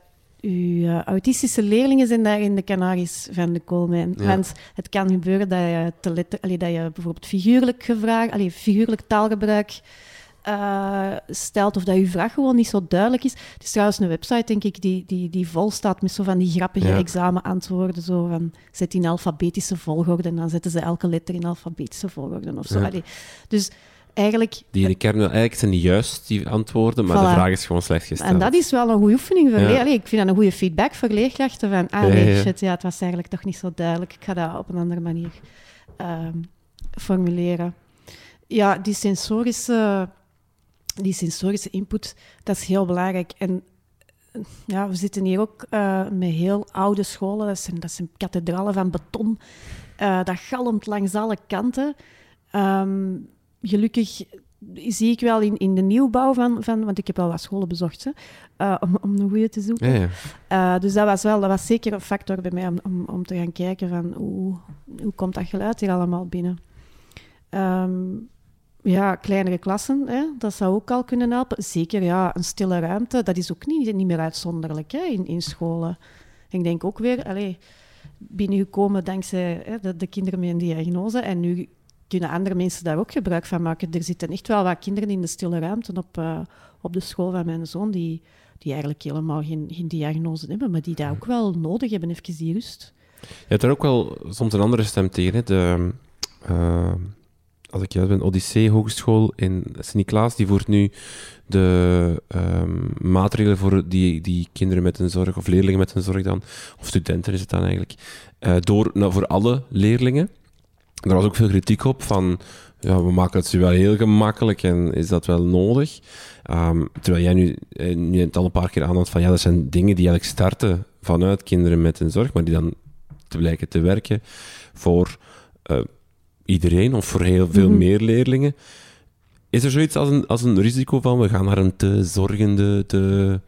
uw eh, autistische leerlingen zijn daar in de Canaries van de koolmijn. Ja. Want het kan gebeuren dat je, te letter, allee, dat je bijvoorbeeld figuurlijk, gevraagd, allee, figuurlijk taalgebruik eh, stelt of dat je vraag gewoon niet zo duidelijk is. Het is trouwens een website, denk ik, die, die, die vol staat met zo van die grappige Ja. examenantwoorden. Zo van, zet in alfabetische volgorde en dan zetten ze elke letter in alfabetische volgorde of zo. Ja. Dus eigenlijk... Die in de kern, eigenlijk zijn die juist, die antwoorden, maar de vraag is gewoon slecht gesteld. En dat is wel een goede oefening voor Ja. leer- Allee, Ik vind dat een goede feedback voor leerkrachten. Van, ah nee, shit, ja, het was eigenlijk toch niet zo duidelijk. Ik ga dat op een andere manier ehm, formuleren. Ja, die sensorische, die sensorische input, dat is heel belangrijk. En eh, ja, we zitten hier ook eh, met heel oude scholen. Dat zijn, dat zijn kathedralen van beton. Eh, dat galmt langs alle kanten. Ehm, gelukkig zie ik wel in, in de nieuwbouw van, van... Want ik heb wel wat scholen bezocht, hè, om, om een goede te zoeken. Ja, ja. Dus dat was, wel, dat was zeker een factor bij mij om, om, om te gaan kijken van hoe, hoe komt dat geluid hier allemaal binnen. Ehm, ja, kleinere klassen, hè, dat zou ook al kunnen helpen. Zeker, ja, een stille ruimte, dat is ook niet, niet meer uitzonderlijk hè, in, in scholen. Ik denk ook weer, allee, binnengekomen dankzij hè, de, de kinderen met een diagnose en nu kunnen andere mensen daar ook gebruik van maken. Er zitten echt wel wat kinderen in de stille ruimte op, eh, op de school van mijn zoon die, die eigenlijk helemaal geen, geen diagnose hebben, maar die dat ook wel nodig hebben, even die rust. Je hebt daar ook wel soms een andere stem tegen. Hè? De, eh, als ik juist ben, Odyssee Hogeschool in Sint-Niklaas, die voert nu de ehm, maatregelen voor die, die kinderen met een zorg, of leerlingen met een zorg dan, of studenten is het dan eigenlijk, eh, door nou, voor alle leerlingen. Er was ook veel kritiek op van, ja, we maken het ze wel heel gemakkelijk en is dat wel nodig? Ehm, terwijl jij nu, eh, nu het al een paar keer aanhaalt van, ja, dat zijn dingen die eigenlijk starten vanuit kinderen met een zorg, maar die dan te blijken te werken voor eh, iedereen of voor heel veel Mhm. meer leerlingen. Is er zoiets als een, als een risico van we gaan naar een te zorgende, te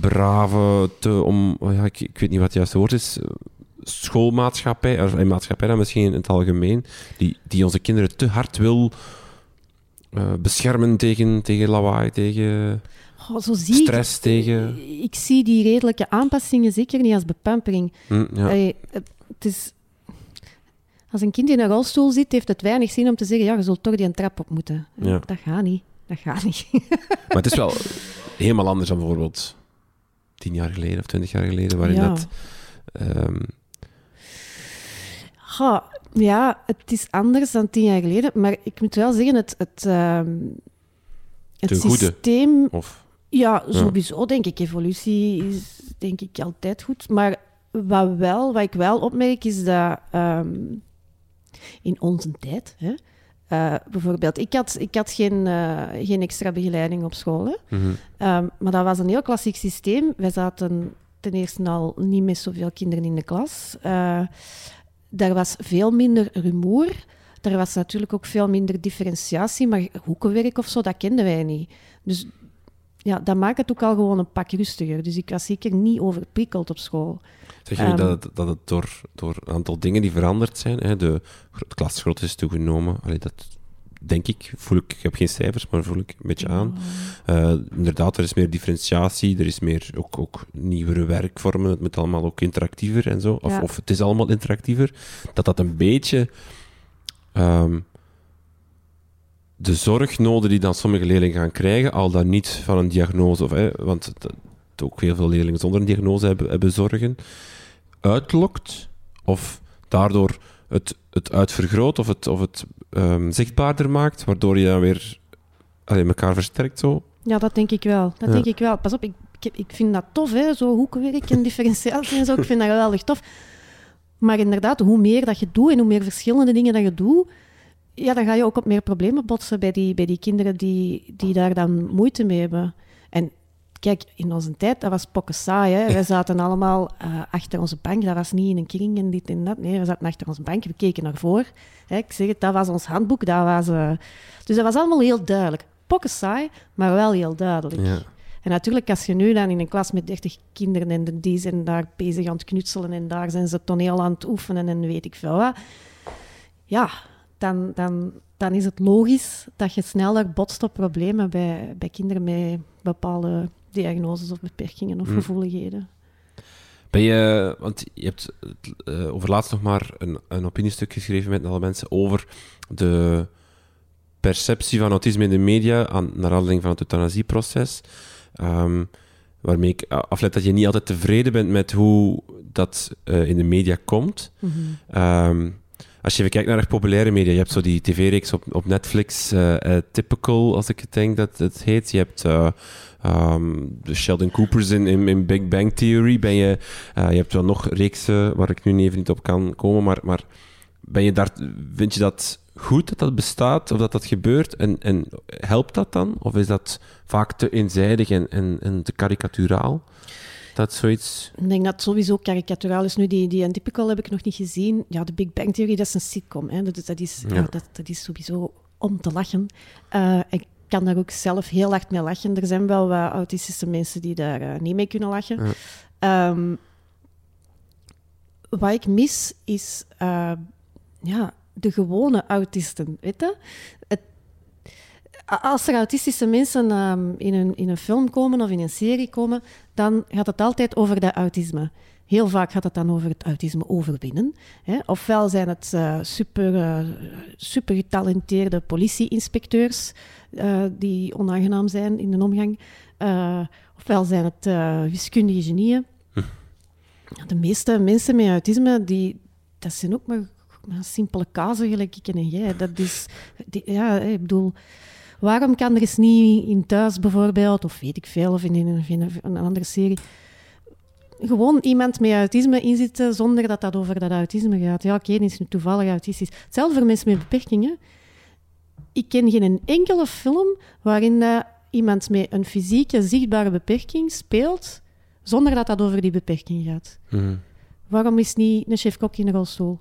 brave, te om, oh ja, ik, ik weet niet wat het juiste woord is, eh, schoolmaatschappij, of een maatschappij dan misschien in het algemeen, die, die onze kinderen te hard wil eh, beschermen tegen, tegen lawaai, tegen Oh, zo zie stress, ik, tegen... ik zie die redelijke aanpassingen zeker niet als bepampering. Hm, ja. Allee, het is... Als een kind in een rolstoel zit, heeft het weinig zin om te zeggen, ja, je zult toch die een trap op moeten. Ja. Dat gaat niet. Dat gaat niet. Maar het is wel helemaal anders dan bijvoorbeeld tien jaar geleden of twintig jaar geleden, waarin Ja. dat... ehm, Goh, ja, het is anders dan tien jaar geleden, maar ik moet wel zeggen, het, het, ehm, het goede. systeem... of, Ja, sowieso denk ik. Evolutie is denk ik altijd goed. Maar wat, wel, wat ik wel opmerk is dat ehm, in onze tijd, hè, eh, bijvoorbeeld, ik had, ik had geen, eh, geen extra begeleiding op school. Hè. mhm. Ehm, maar dat was een heel klassiek systeem. Wij zaten ten eerste al niet met zoveel kinderen in de klas. Eh daar was veel minder rumoer. Er was natuurlijk ook veel minder differentiatie, maar hoekenwerk of zo, dat kenden wij niet. Dus ja, dat maakt het ook al gewoon een pak rustiger. Dus ik was zeker niet overprikkeld op school. Zeg je Ehm. dat, het, dat het door, door een aantal dingen die veranderd zijn, hè, de klasgrootte is toegenomen, Allee, dat denk ik, voel ik, ik heb geen cijfers, maar voel ik een beetje aan. Eh, inderdaad, er is meer differentiatie, er is meer ook, ook nieuwere werkvormen, het moet allemaal ook interactiever en zo, of, Ja. of het is allemaal interactiever, dat dat een beetje ehm, de zorgnoden die dan sommige leerlingen gaan krijgen, al dan niet van een diagnose, of, hè, want ook heel veel leerlingen zonder een diagnose hebben, hebben zorgen, uitlokt, of daardoor het, het uitvergroot of het, of het ehm, zichtbaarder maakt, waardoor je dan weer allee, elkaar versterkt zo. Ja, dat denk ik wel. Dat Ja. denk ik wel. Pas op, ik, ik, ik vind dat tof, hè, zo hoekenwerk en differentiatie en zo. Ik vind dat geweldig tof. Maar inderdaad, hoe meer dat je doet en hoe meer verschillende dingen dat je doet, ja, dan ga je ook op meer problemen botsen bij die, bij die kinderen die, die daar dan moeite mee hebben. En kijk, in onze tijd, dat was pokken saai. Hè. Wij zaten allemaal eh, achter onze bank. Dat was niet in een kring en dit en dat. Nee, we zaten achter onze bank. We keken naar voor. Hè. Ik zeg het, dat was ons handboek. Dat was, eh, Dus dat was allemaal heel duidelijk. Pokken saai, maar wel heel duidelijk. Ja. En natuurlijk, als je nu dan in een klas met 30 kinderen en de- die zijn daar bezig aan het knutselen en daar zijn ze toneel aan het oefenen en weet ik veel wat. Ja, dan, dan, dan is het logisch dat je sneller botst op problemen bij, bij kinderen met bepaalde diagnoses of beperkingen of Mm. gevoeligheden. Ben je, want je hebt uh, overlaatst nog maar een, een opiniestuk geschreven met alle mensen over de perceptie van autisme in de media aan, naar aanleiding van het euthanasieproces. Um, waarmee ik afleid dat je niet altijd tevreden bent met hoe dat uh, in de media komt. Mhm. Um, als je even kijkt naar echt populaire media, je hebt zo die tv-reeks op, op Netflix, uh, uh, Typical, als ik het denk dat het heet. Je hebt um, de Sheldon Coopers in, in, in, Big Bang Theory. Ben je, je hebt wel nog reeksen waar ik nu even niet op kan komen, maar, maar ben je daar, vind je dat goed dat dat bestaat of dat dat gebeurt? En, en helpt dat dan? Of is dat vaak te eenzijdig en, en, en te karikaturaal? Dat zoiets... Ik denk dat het sowieso karikaturaal is. Nu, die, die Untypical heb ik nog niet gezien. Ja, de Big Bang Theory, dat is een sitcom. Hè. Dat, dat, is, ja. Ja, dat, dat is sowieso om te lachen. Uh, ik kan daar ook zelf heel hard mee lachen. Er zijn wel wat autistische mensen die daar uh, niet mee kunnen lachen. Ja. Um, wat ik mis, is uh, ja, de gewone autisten. Weet je? Het, als er autistische mensen um, in, een, in een film komen of in een serie komen, dan gaat het altijd over dat autisme. Heel vaak gaat het dan over het autisme overwinnen. Hè. Ofwel zijn het uh, super, uh, super getalenteerde politie-inspecteurs uh, die onaangenaam zijn in de omgang. Ofwel zijn het wiskundige genieën. Hm. De meeste mensen met autisme, die, dat zijn ook maar, maar simpele kazen, gelijk ik en jij. Dat is, die, ja, ik bedoel... Waarom kan er eens niet in thuis bijvoorbeeld, of weet ik veel, of in een, in een andere serie, gewoon iemand met autisme inzitten zonder dat dat over dat autisme gaat? Ja, oké, okay, is nu toevallig autistisch. Hetzelfde voor mensen met beperkingen. Ik ken geen enkele film waarin uh, iemand met een fysieke, zichtbare beperking speelt zonder dat dat over die beperking gaat. Mm. Waarom is niet een chef-kok in een rolstoel?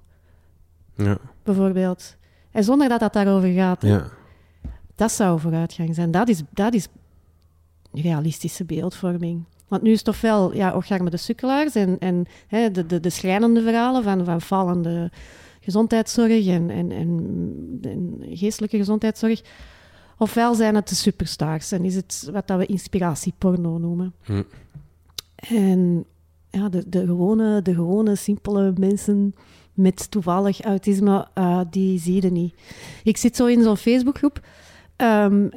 Ja. Bijvoorbeeld. En zonder dat dat daarover gaat. Ja. Dat zou vooruitgang zijn. Dat is, dat is realistische beeldvorming. Want nu is het toch wel ja, Ocharme de sukkelaars en, en hè, de, de, de schrijnende verhalen van, van fallende gezondheidszorg en, en, en, en, geestelijke gezondheidszorg. Ofwel zijn het de superstars en is het wat dat we inspiratieporno noemen. Hm. En ja, de, de, gewone, de gewone, simpele mensen met toevallig autisme, uh, die zie je niet. Ik zit zo in zo'n Facebookgroep. Um,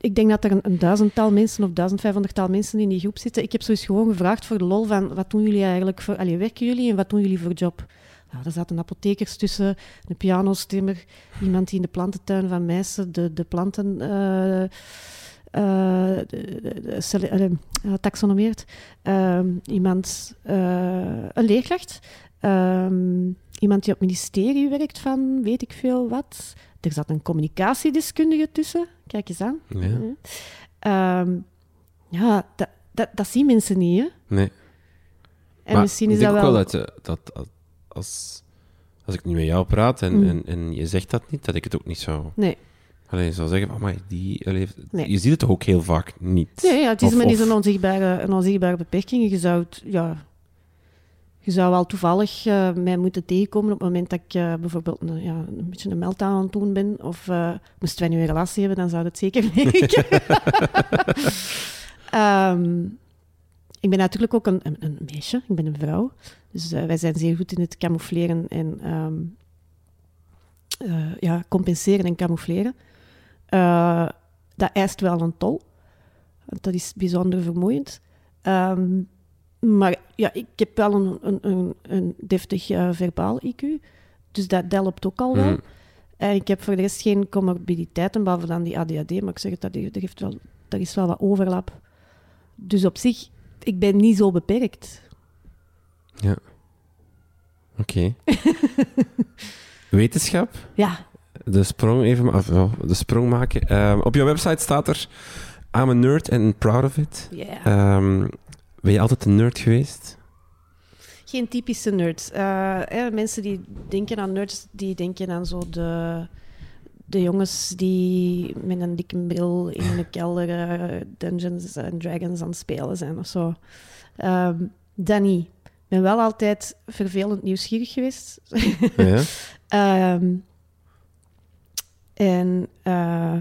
ik denk dat er een, duizendtal mensen of duizendvijfhonderdtal mensen in die groep zitten. Ik heb zoiets gewoon gevraagd voor de lol van wat doen jullie eigenlijk voor... Allee, werken jullie en wat doen jullie voor job? Nou, er zaten apothekers tussen, een pianostimmer, iemand die in de plantentuin van Meissen de, de planten taxonomeert. Iemand, een leerkracht, um, iemand die op ministerie werkt van weet ik veel wat. Er zat een communicatiedeskundige tussen. Kijk eens aan. Ja, um, ja dat, dat, dat zien mensen niet, hè? Nee. En maar misschien is ik denk dat ook wel... wel dat, dat als, als ik nu met jou praat en, Mm. en, en je zegt dat niet, dat ik het ook niet zou... Nee. Allee, je zou zeggen, amai, die, allee, Nee. je ziet het toch ook heel vaak niet? Nee, ja, het is Of- maar niet of- een onzichtbare, een onzichtbare beperking. Je zou, het, ja, je zou wel toevallig eh, mij moeten tegenkomen op het moment dat ik eh, bijvoorbeeld een, ja, een beetje een meltdown aan het doen ben. Of eh moesten wij nu een relatie hebben, dan zou dat zeker werken. Ehm, ik ben natuurlijk ook een, een, een meisje, ik ben een vrouw. Dus wij zijn zeer goed in het camoufleren en ehm, eh, ja, compenseren en camoufleren. Dat eist wel een tol. Want dat is bijzonder vermoeiend. Ehm, maar ja, ik heb wel een, een, een, een deftig eh, verbaal IQ. Dus dat, dat helpt ook al wel. Hmm. En ik heb voor de rest geen comorbiditeiten, behalve dan die ADHD. Maar ik zeg het, dat, er, heeft wel, er is wel wat overlap. Dus op zich, ik ben niet zo beperkt. Ja. Oké. Wetenschap? Ja, De sprong even, ja, de sprong maken. Ehm, op jouw website staat er, I'm a nerd and proud of it. ja. Ehm, ben je altijd een nerd geweest? Geen typische nerd. Eh, hè, mensen die denken aan nerds, die denken aan zo de, de jongens die met een dikke bril in een kelder eh, Dungeons and Dragons aan het spelen zijn of zo. Ehm dat niet. Ik ben wel altijd vervelend nieuwsgierig geweest. Ja? Ehm, en eh,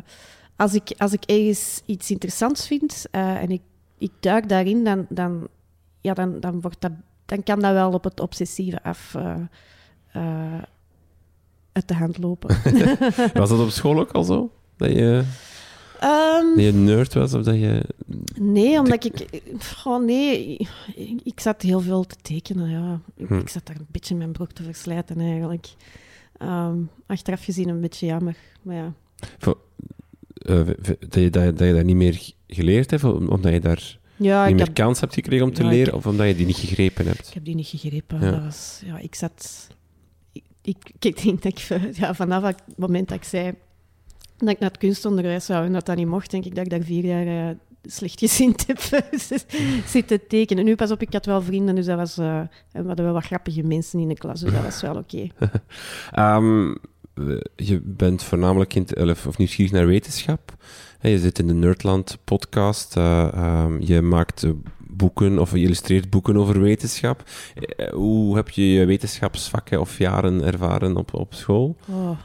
als, ik, als ik ergens iets interessants vind en ik, ik duik daarin, dan, dan, ja, dan, dan, wordt dat, dan kan dat wel op het obsessieve af eh, eh, uit de hand lopen. Was dat op school ook al zo? Dat je, dat je nerd was? Of dat je... nee, omdat ik... Oh nee, ik, ik zat heel veel te tekenen, ja. Ik, Hm. ik zat daar een beetje mijn broek te verslijten eigenlijk. Ehm, achteraf gezien een beetje jammer, maar ja. V- dat, je dat, dat je dat niet meer geleerd hebt? om- Omdat je daar Ja, niet meer heb, kans hebt gekregen om te Ja, leren? heb- Of omdat je die niet gegrepen hebt? ik heb die niet gegrepen. Ja. Dat was, ja, ik zat... Ik, ik, ik denk dat ik ja, vanaf het moment dat ik zei dat ik naar het kunstonderwijs zou en dat dat niet mocht, denk ik dat ik daar vier jaar eh, slecht gezind heb zitten tekenen. Nu pas op, ik had wel vrienden, dus dat was... eh, en we hadden wel wat grappige mensen in de klas, dus dat was wel oké. Ehm, je bent voornamelijk in, of, of nieuwsgierig naar wetenschap. Je zit in de Nerdland podcast. eh, ehm, je maakt eh, boeken of je illustreert boeken over wetenschap. Eh, hoe heb je je wetenschapsvakken of jaren ervaren op, op school? Oh.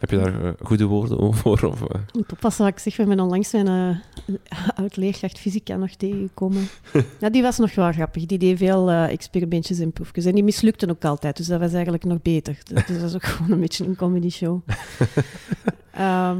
Heb je daar eh, goede woorden over? Of? Ik moet oppassen wat ik zeg. We zijn onlangs mijn eh, oud-leerkracht fysica nog tegengekomen. ja, die was nog wel grappig. Die deed veel experimentjes en proefjes. En die mislukten ook altijd. Dus dat was eigenlijk nog beter. Dus dat was ook gewoon een beetje een comedy show. Ehm,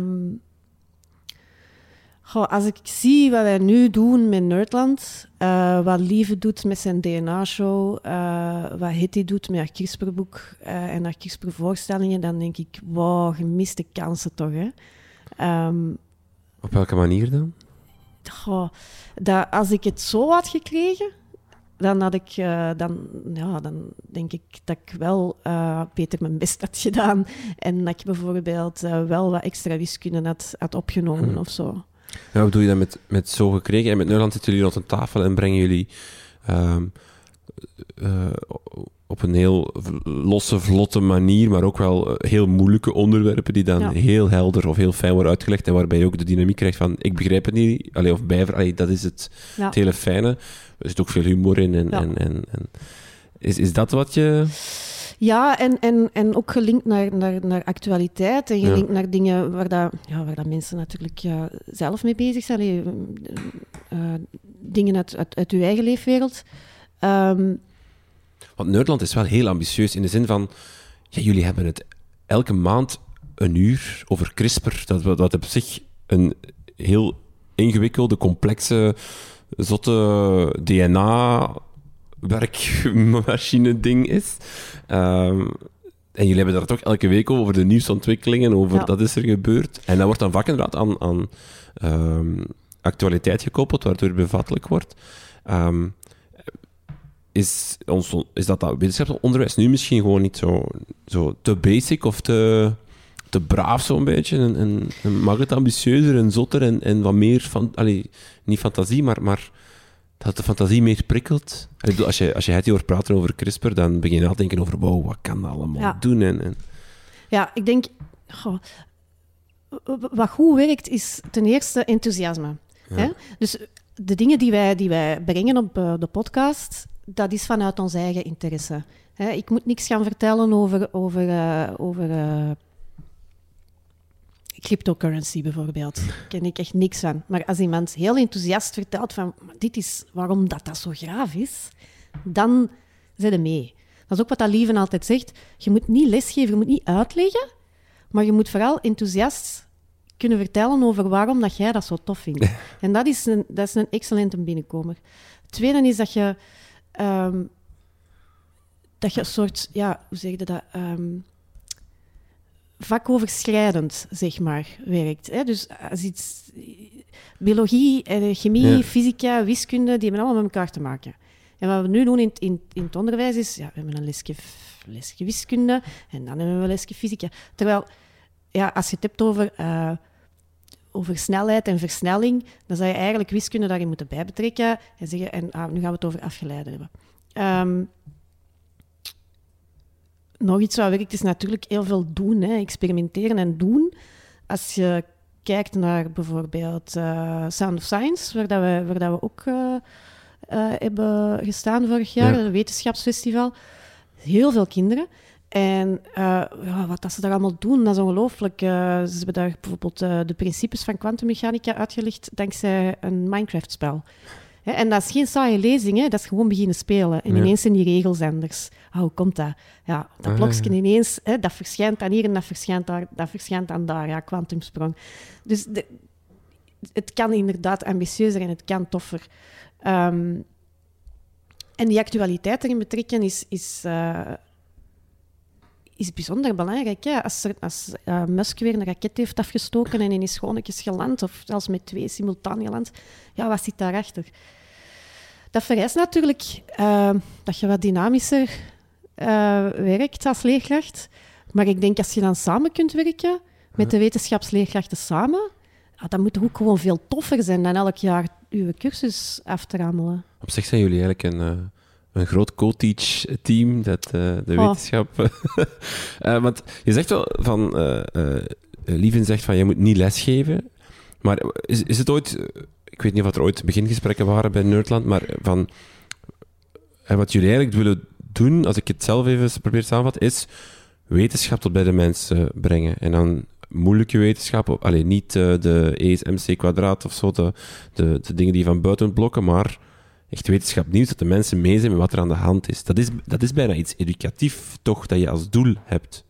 goh, als ik zie wat wij nu doen met Nerdland, eh, wat Lieve doet met zijn DNA-show, eh, wat Hitty doet met haar CRISPR-boek eh, en haar CRISPR-voorstellingen, dan denk ik, wow, gemiste kansen toch, hè? Ehm, Op welke manier dan? goh, dat, als ik het zo had gekregen, dan had ik, dan, ja, dan denk ik dat ik wel eh, beter mijn best had gedaan. En dat ik bijvoorbeeld wel wat extra wiskunde had, had opgenomen Hmm. of zo. Ja, wat doe je dan met, met zo gekregen? En met Nederland zitten jullie rond een tafel en brengen jullie ehm, eh, op een heel losse, vlotte manier, maar ook wel eh, heel moeilijke onderwerpen die dan Ja. heel helder of heel fijn worden uitgelegd en waarbij je ook de dynamiek krijgt van ik begrijp het niet, allee, of bijver, allee, dat is het, Ja. het hele fijne. Er zit ook veel humor in en... Ja. en, en, en is, is dat wat je... Ja, en, en, en ook gelinkt naar, naar, naar actualiteit en Ja. gelinkt naar dingen waar, dat, ja, waar dat mensen natuurlijk ja, zelf mee bezig zijn. Allee, eh, dingen uit, uit, uit uw eigen leefwereld. Ehm, Want Nerdland is wel heel ambitieus in de zin van, ja, jullie hebben het elke maand een uur over CRISPR. Dat, dat op zich een heel ingewikkelde, complexe, zotte DNA-werkmachine-ding is. Ehm, en jullie hebben daar toch elke week over de nieuwsontwikkelingen, over Ja. dat is er gebeurd. En dat wordt dan vaak inderdaad aan, aan ehm, actualiteit gekoppeld, waardoor het bevattelijk wordt. Ehm, is, ons, is dat, dat wetenschapsonderwijs nu misschien gewoon niet zo, zo te basic of te, te braaf zo'n beetje? En, en, en mag het ambitieuzer en zotter en, en wat meer van... Allee, niet fantasie, maar, maar dat de fantasie meer prikkelt? Allee, ik bedoel, als je, als je het hoort praten over CRISPR, dan begin je na te denken over wow, wat kan dat allemaal Ja. doen? En, en, Ja, ik denk... goh, wat goed werkt, is ten eerste enthousiasme. Hè? Dus de dingen die wij, die wij brengen op uh, de podcast, dat is vanuit ons eigen interesse. Hè? Ik moet niks gaan vertellen over, over, uh, over uh, cryptocurrency bijvoorbeeld. Daar ken ik echt niks van. Maar als iemand heel enthousiast vertelt van dit is waarom dat, dat zo graaf is, dan zet je mee. Dat is ook wat dat Lieven altijd zegt. Je moet niet lesgeven, je moet niet uitleggen, maar je moet vooral enthousiast kunnen vertellen over waarom dat jij dat zo tof vindt. en dat is een, dat is een excellente binnenkomer. Het tweede is dat je, um, dat je een soort, ja, hoe zeg je dat, um, vakoverschrijdend, zeg maar, werkt. Hè? Dus als iets, biologie, chemie, ja. fysica, wiskunde, die hebben allemaal met elkaar te maken. En wat we nu doen in, in, in het onderwijs is, ja, we hebben een lesje, lesje wiskunde en dan hebben we een lesje fysica. Terwijl, ja, als je het hebt over, uh, over snelheid en versnelling, dan zou je eigenlijk wiskunde daarin moeten bijbetrekken en zeggen, en ah, nu gaan we het over afgeleiden hebben. Um, nog iets wat werkt is natuurlijk heel veel doen, hè, experimenteren en doen. Als je kijkt naar bijvoorbeeld uh, Sound of Science, waar, dat we, waar dat we ook uh, uh, hebben gestaan vorig jaar, ja. een wetenschapsfestival. Heel veel kinderen. En ja, wat dat ze daar allemaal doen, dat is ongelooflijk. Ze hebben daar bijvoorbeeld de principes van kwantummechanica uitgelegd dankzij een Minecraft-spel. En dat is geen saaie lezing, hè? dat is gewoon beginnen spelen. En ja. ineens zijn die regels anders. Oh, hoe komt dat? Ja, dat ah, blokje ineens, hè, dat verschijnt dan hier en dat verschijnt daar, dat verschijnt dan daar. Ja, kwantumsprong. Dus de, het kan inderdaad ambitieuzer en het kan toffer. Um, en die actualiteit erin betrekken is, is, uh, is bijzonder belangrijk. Ja. Als, er, als uh, Musk weer een raket heeft afgestoken en in is gewoon geland, of zelfs met twee simultaan geland, ja, wat zit daarachter? Dat vereist natuurlijk uh, dat je wat dynamischer werkt als leerkracht. Maar ik denk als je dan samen kunt werken met de wetenschapsleerkrachten samen, ja, dan moet het ook gewoon veel toffer zijn dan elk jaar uw cursus af te rammelen. Op zich zijn jullie eigenlijk een, een groot co-teach team, dat, uh, de oh. wetenschap. uh, want je zegt wel van, Lieven zegt van, je moet niet lesgeven. Maar is, is het ooit, ik weet niet of er ooit begingesprekken waren bij Nerdland, maar van, wat jullie eigenlijk willen doen, als ik het zelf even probeer te samenvatten, is wetenschap tot bij de mensen brengen. En dan moeilijke wetenschap, alleen niet uh, de ESMC kwadraat of zo, de, de, de, dingen die van buiten blokken, maar echt wetenschap nieuws, dat de mensen mee zijn met wat er aan de hand is. Dat is, dat is bijna iets educatief, toch, dat je als doel hebt.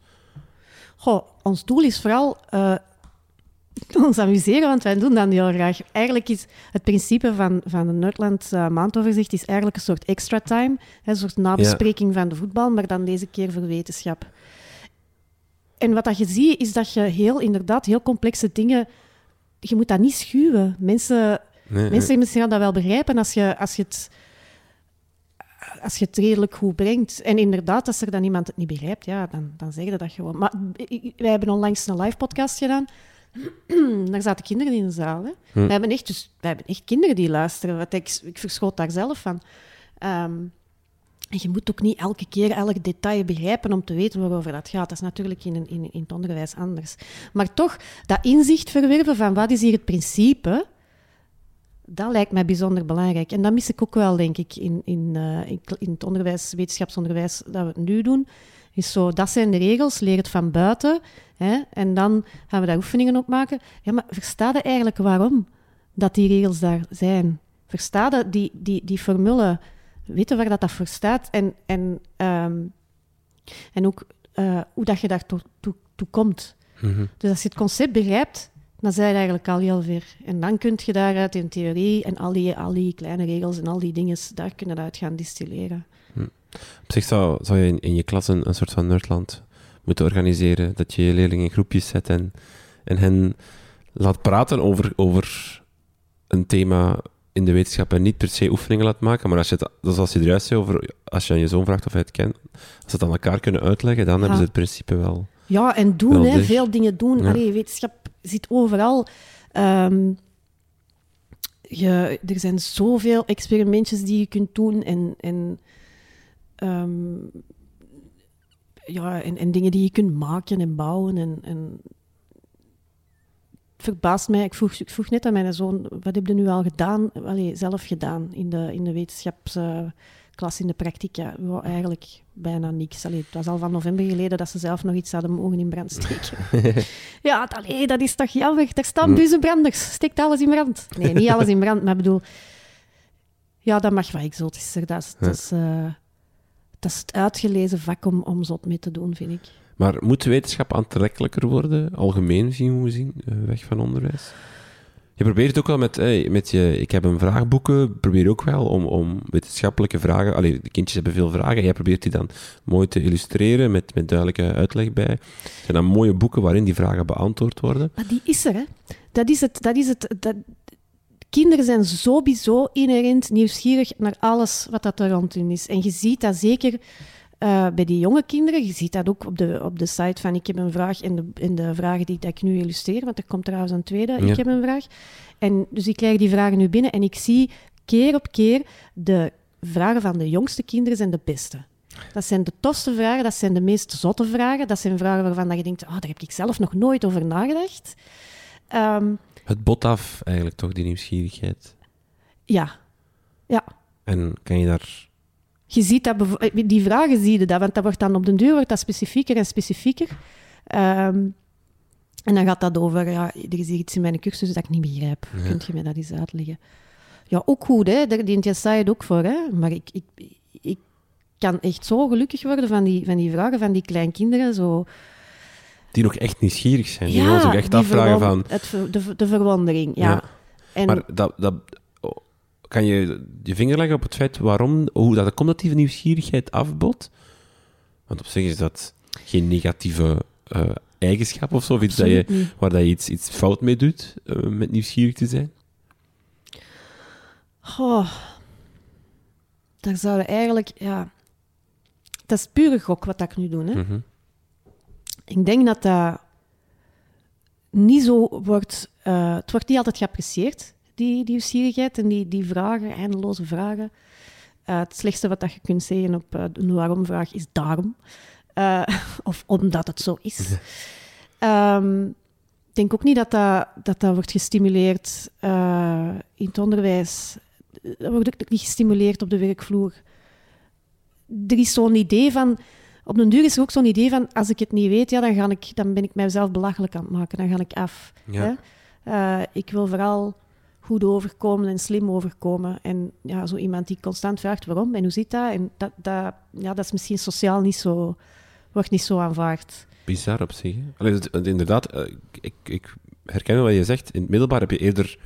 Goh, ons doel is vooral uh, ons amuseren, want wij doen dat heel graag. Eigenlijk is het principe van, van de Nerdland uh, maandoverzicht is eigenlijk een soort extra time, een soort nabespreking ja. van de voetbal, maar dan deze keer voor wetenschap. En wat dat je ziet, is dat je heel, inderdaad, heel complexe dingen... Je moet dat niet schuwen. Mensen, nee, mensen, nee. gaan dat wel begrijpen als je, als je het als je het redelijk goed brengt. En inderdaad, als er dan iemand het niet begrijpt, ja, dan, dan zeg je dat gewoon. Maar wij hebben onlangs een live podcast gedaan. daar zaten kinderen in de zaal. Hè. Hm. We, hebben echt, dus, we hebben echt kinderen die luisteren. Wat ik, ik verschoot daar zelf van. Um, en je moet ook niet elke keer elk detail begrijpen om te weten waarover dat gaat. Dat is natuurlijk in, in, in het onderwijs anders. Maar toch, dat inzicht verwerven van wat is hier het principe, dat lijkt mij bijzonder belangrijk. En dat mis ik ook wel, denk ik, in, in, uh, in, in, het onderwijs, wetenschapsonderwijs dat we het nu doen. Is zo, dat zijn de regels, leer het van buiten. Hè, en dan gaan we daar oefeningen op maken. Ja, maar versta je eigenlijk waarom dat die regels daar zijn? Versta je die, die, die formule weten waar dat, dat voor staat en, en, um, en ook uh, hoe dat je daar toe, toe, toe komt. Mm -hmm. Dus als je het concept begrijpt, dan zijn je eigenlijk al heel ver. En dan kun je daaruit in theorie en al die, al die kleine regels en al die dingen, daar kunnen uit gaan distilleren. Hm. Op zich zou, zou je in, in je klas een, een soort van Nerdland moeten organiseren, dat je je leerlingen in groepjes zet en, en hen laat praten over, over een thema in de wetenschap en niet per se oefeningen laat maken, maar als je het, dus als je er juist zei over, als je aan je zoon vraagt of hij het kent, als ze het aan elkaar kunnen uitleggen, dan ja. hebben ze het principe wel. Ja, en doen, hè, veel dingen doen. Ja. Allee, wetenschap zit overal. Um, je, er zijn zoveel experimentjes die je kunt doen en, en, um, ja, en, en dingen die je kunt maken en bouwen. En, en verbaast mij. Ik vroeg, ik vroeg net aan mijn zoon, wat heb je nu al gedaan, zelf gedaan in de, in de wetenschapsklas, in de praktijk? Ja, wou eigenlijk bijna niks. Allee, het was al van november geleden dat ze zelf nog iets hadden mogen in brand steken. ja, allee, dat is toch jammer. Daar staan Hm. buizenbranders. Steekt alles in brand. Nee, niet alles in brand, maar ik bedoel... Ja, dat mag wat exotischer. Dat is, dat is, eh, dat is het uitgelezen vak om, om zot mee te doen, vind ik. Maar moet wetenschap aantrekkelijker worden, algemeen zien we zien, eh, weg van onderwijs? Je probeert het ook wel met, eh, met je, ik heb een vraagboeken, probeer ook wel om, om wetenschappelijke vragen, allee, de kindjes hebben veel vragen, en jij probeert die dan mooi te illustreren met, met duidelijke uitleg bij. Het zijn dan mooie boeken waarin die vragen beantwoord worden. Maar die is er, hè. Dat is het. Dat is het dat, kinderen zijn sowieso inherent nieuwsgierig naar alles wat dat er rond hun is. En je ziet dat zeker eh, bij die jonge kinderen. Je ziet dat ook op de, op de site van ik heb een vraag en de, en de vragen die dat ik nu illustreer, want er komt trouwens een tweede, Ja. ik heb een vraag. En dus ik krijg die vragen nu binnen en ik zie keer op keer de vragen van de jongste kinderen zijn de beste. Dat zijn de tofste vragen, dat zijn de meest zotte vragen. Dat zijn vragen waarvan dat je denkt, oh, daar heb ik zelf nog nooit over nagedacht. Ehm, Het bot af, eigenlijk toch, die nieuwsgierigheid. ja, ja. En kan je daar... Je ziet dat, eh, die vragen zie je dat, want dat wordt dan op den duur wordt dat specifieker en specifieker. Ehm, en dan gaat dat over, ja, er is hier iets in mijn cursus dat ik niet begrijp. Ja. Kunt je mij dat eens uitleggen? Ja, ook goed, hè. daar dient je het ook voor, hè. Maar ik, ik, ik kan echt zo gelukkig worden van die, van die vragen van die kleinkinderen. Zo, Die nog echt nieuwsgierig zijn. Die zich echt afvragen van... Het, de, de verwondering, ja. Ja. En, Maar dat, dat, kan je je vinger leggen op het feit waarom, hoe dat komt dat die nieuwsgierigheid afbot? Want op zich is dat geen negatieve eh, eigenschap of zo, of iets dat je, waar dat je iets, iets fout mee doet, eh, met nieuwsgierig te zijn. Goh, daar zouden eigenlijk, ja... Dat is pure gok wat ik nu doe, hè. Mhm. Ik denk dat dat niet zo wordt... eh, het wordt niet altijd geapprecieerd, die, die nieuwsgierigheid en die, die vragen, eindeloze vragen. Eh, het slechtste wat dat je kunt zeggen op eh, een waarom-vraag is daarom. Eh, of omdat het zo is. Ehm, ik denk ook niet dat dat, dat, dat wordt gestimuleerd eh, in het onderwijs. Dat wordt ook niet gestimuleerd op de werkvloer. Er is zo'n idee van... Op den duur is er ook zo'n idee van... Als ik het niet weet, ja, dan, ga ik, dan ben ik mijzelf belachelijk aan het maken. Dan ga ik af. Ja. Hè? Eh, ik wil vooral goed overkomen en slim overkomen. En ja, zo iemand die constant vraagt waarom en hoe zit dat? En dat, dat, ja, dat is misschien sociaal niet zo... Wordt niet zo aanvaard. Bizar op zich. Allee, inderdaad, eh, ik, ik herken wat je zegt. In het middelbaar heb je eerder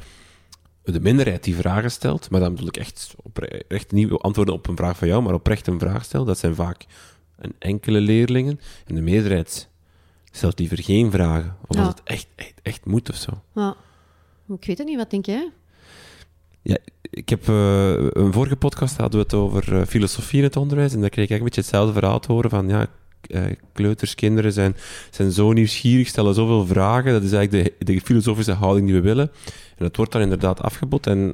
de minderheid die vragen stelt, maar dan bedoel ik echt oprecht niet antwoorden op een vraag van jou, maar oprecht een vraag stelt. Dat zijn vaak een enkele leerlingen. En de meerderheid stelt liever geen vragen, of Ja. als het echt, echt, echt moet of zo. Ja. Ik weet het niet, wat denk jij? Ik heb eh, een vorige podcast hadden we het over eh, filosofie in het onderwijs. En daar kreeg ik eigenlijk een beetje hetzelfde verhaal te horen van ja, eh, kleuters, kinderen zijn, zijn zo nieuwsgierig, stellen zoveel vragen. Dat is eigenlijk de, de filosofische houding die we willen. En dat wordt dan inderdaad afgebod. En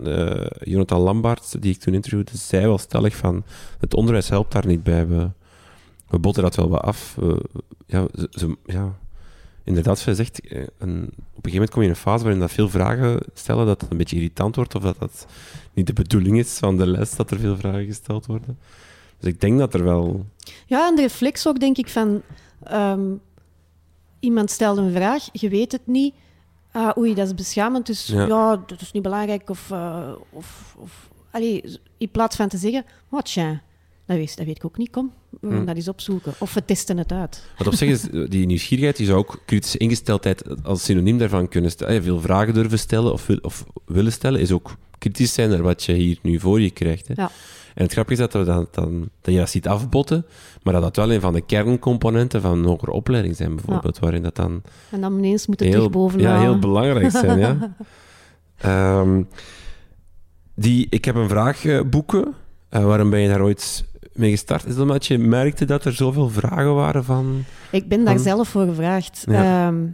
Jonathan Lambaert, die ik toen interviewde, zei wel stellig van het onderwijs helpt daar niet bij. We, we botten dat wel wat af. Ja, ze- ja, inderdaad, zoals je zegt, eh, een, op een gegeven moment kom je in een fase waarin dat veel vragen stellen, dat het een beetje irritant wordt of dat dat niet de bedoeling is van de les dat er veel vragen gesteld worden. Dus ik denk dat er wel. Ja, en de reflex ook, denk ik, van... ehm, iemand stelt een vraag, je weet het niet. Ah, oei, dat is beschamend, dus Ja. ja, dat is niet belangrijk. Of, eh, of, of allee, in plaats van te zeggen, wat tja, dat weet, dat weet ik ook niet, kom, we gaan Hm. dat eens opzoeken. Of we testen het uit. Wat op zich is, eh, die nieuwsgierigheid, die zou ook kritische ingesteldheid als synoniem daarvan kunnen stellen. Veel vragen durven stellen of, of willen stellen, is ook kritisch zijn naar wat je hier nu voor je krijgt. Hè. Ja. En het grappige is dat, we dan, dan, dat je dat ziet afbotten, maar dat dat wel een van de kerncomponenten van een hogere opleiding zijn, bijvoorbeeld, waarin dat dan En dan ineens moet het heel, bovenaan. ja, heel belangrijk zijn. ja. Ehm, die, ik heb een vraag eh, boeken. Eh, waarom ben je daar ooit mee gestart? Is dat omdat je merkte dat er zoveel vragen waren van... Ik ben daar Van- zelf voor gevraagd. Ja. Ehm,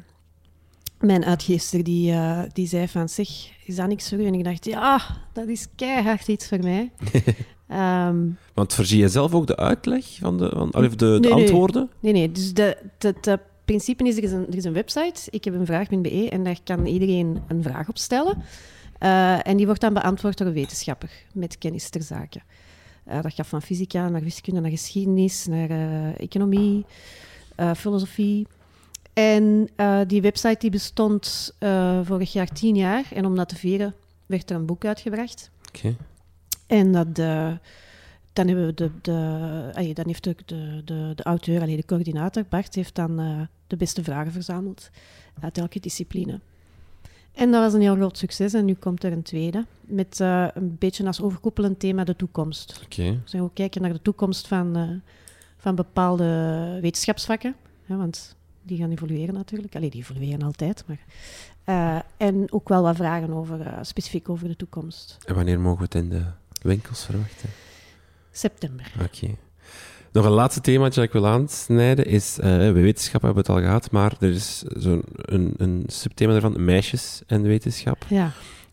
mijn uitgeefster die, eh, die zei van, zeg, is dat niks voor u? En ik dacht, ja, dat is keihard iets voor mij. Ehm, Want voorzie je zelf ook de uitleg van de, van, of de, de nee. antwoorden? nee, nee, dus de, de, de principe is, er is, een, er is een website, ik heb een vraag.be, en daar kan iedereen een vraag op stellen. Uh, en die wordt dan beantwoord door een wetenschapper met kennis ter zake. Uh, dat gaat van fysica naar wiskunde, naar geschiedenis, naar uh, economie, filosofie. En die website die bestond vorig jaar tien jaar. En om dat te vieren werd er een boek uitgebracht. Oké. En dat dan, hebben we de, de, dan heeft de, de, de, de auteur, allee, de coördinator, Bart, heeft dan de beste vragen verzameld uit elke discipline. En dat was een heel groot succes en nu komt er een tweede, met uh, een beetje als overkoepelend thema de toekomst. Oké. Okay. Dus we kijken naar de toekomst van, uh, van bepaalde wetenschapsvakken, hè, want die gaan evolueren natuurlijk. Allee, die evolueren altijd, maar... en ook wel wat vragen over, specifiek over de toekomst. En wanneer mogen we het in de winkels verwachten? september. Oké. Nog een laatste themaatje dat ik wil aansnijden is, uh, we wetenschap hebben we het al gehad, maar er is zo'n een, een subthema ervan, meisjes en wetenschap. Ja.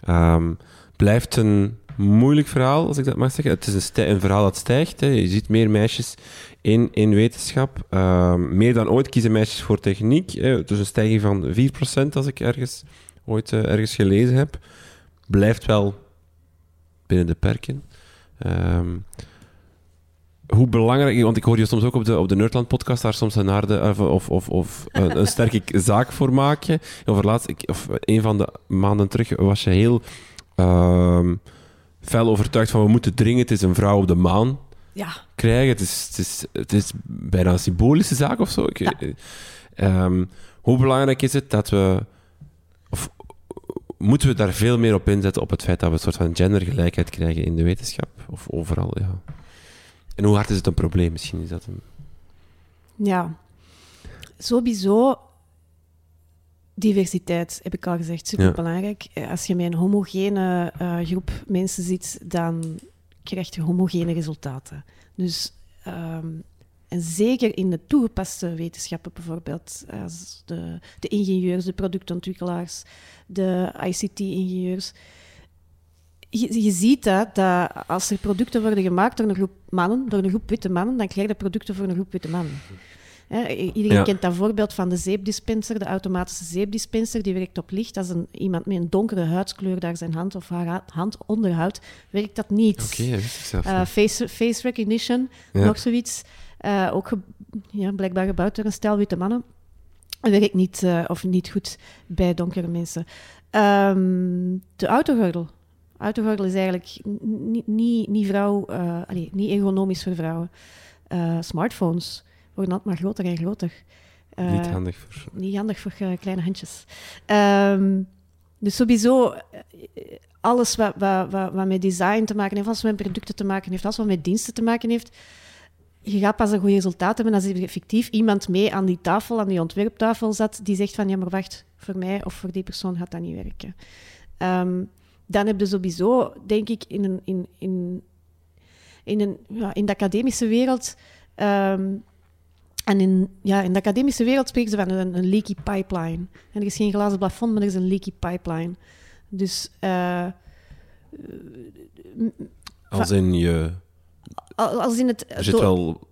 Um, blijft een moeilijk verhaal, als ik dat mag zeggen. Het is een, een verhaal dat stijgt. Hè. Je ziet meer meisjes in, in wetenschap. Um, meer dan ooit kiezen meisjes voor techniek. Hè. Dus een stijging van 4% als ik ergens ooit uh, ergens gelezen heb. Blijft wel binnen de perken. Um, hoe belangrijk, want ik hoor je soms ook op de, op de Nerdland podcast daar soms een harde of, of, of een, een sterke zaak voor maken. Over laatst, ik, of een van de maanden terug was je heel uh, fel overtuigd van we moeten dringend eens een vrouw op de maan ja. krijgen. Het is, het, is, het is bijna een symbolische zaak of zo. Ik, um, hoe belangrijk is het dat we, of moeten we daar veel meer op inzetten op het feit dat we een soort van gendergelijkheid krijgen in de wetenschap? Of overal, ja. En hoe hard is het een probleem? Misschien is dat een... Ja, sowieso diversiteit, heb ik al gezegd, super belangrijk. Als je met een homogene uh, groep mensen zit, dan krijg je homogene resultaten. Dus, um, en zeker in de toegepaste wetenschappen bijvoorbeeld, als de, de ingenieurs, de productontwikkelaars, de ICT-ingenieurs, je, je, ziet dat, dat als er producten worden gemaakt door een groep mannen, door een groep witte mannen, dan krijg je producten voor een groep witte mannen. iedereen kent dat voorbeeld van de zeepdispenser, de automatische zeepdispenser, die werkt op licht. Als een, iemand met een donkere huidskleur daar zijn hand of haar hand onderhoudt, werkt dat niet. Oké, okay, uh, face, face recognition, nog zoiets. Uh, ook ja, blijkbaar gebouwd door een stel witte mannen. Werkt niet, uh, of niet goed bij donkere mensen. Um, de autogordel Autogordel is eigenlijk niet, niet, niet, vrouw, uh, allez, niet ergonomisch voor vrouwen. Uh, smartphones worden altijd maar groter en groter. Uh, niet handig voor... Niet handig voor kleine handjes. Um, dus sowieso, alles wat, wat, wat, wat, met design te maken heeft, alles wat met producten te maken heeft, alles wat met diensten te maken heeft, je gaat pas een goed resultaat hebben als er effectief iemand mee aan die tafel, aan die ontwerptafel zat, die zegt van, ja, maar wacht, voor mij of voor die persoon gaat dat niet werken. Um, dan heb je sowieso, denk ik, in, een, in, in, in, een, ja, in de academische wereld. Um, en in, ja, in de academische wereld spreken ze van een, een, leaky pipeline. En er is geen glazen plafond, maar er is een leaky pipeline. Dus. Uh, als in je. Als in het. Er zit wel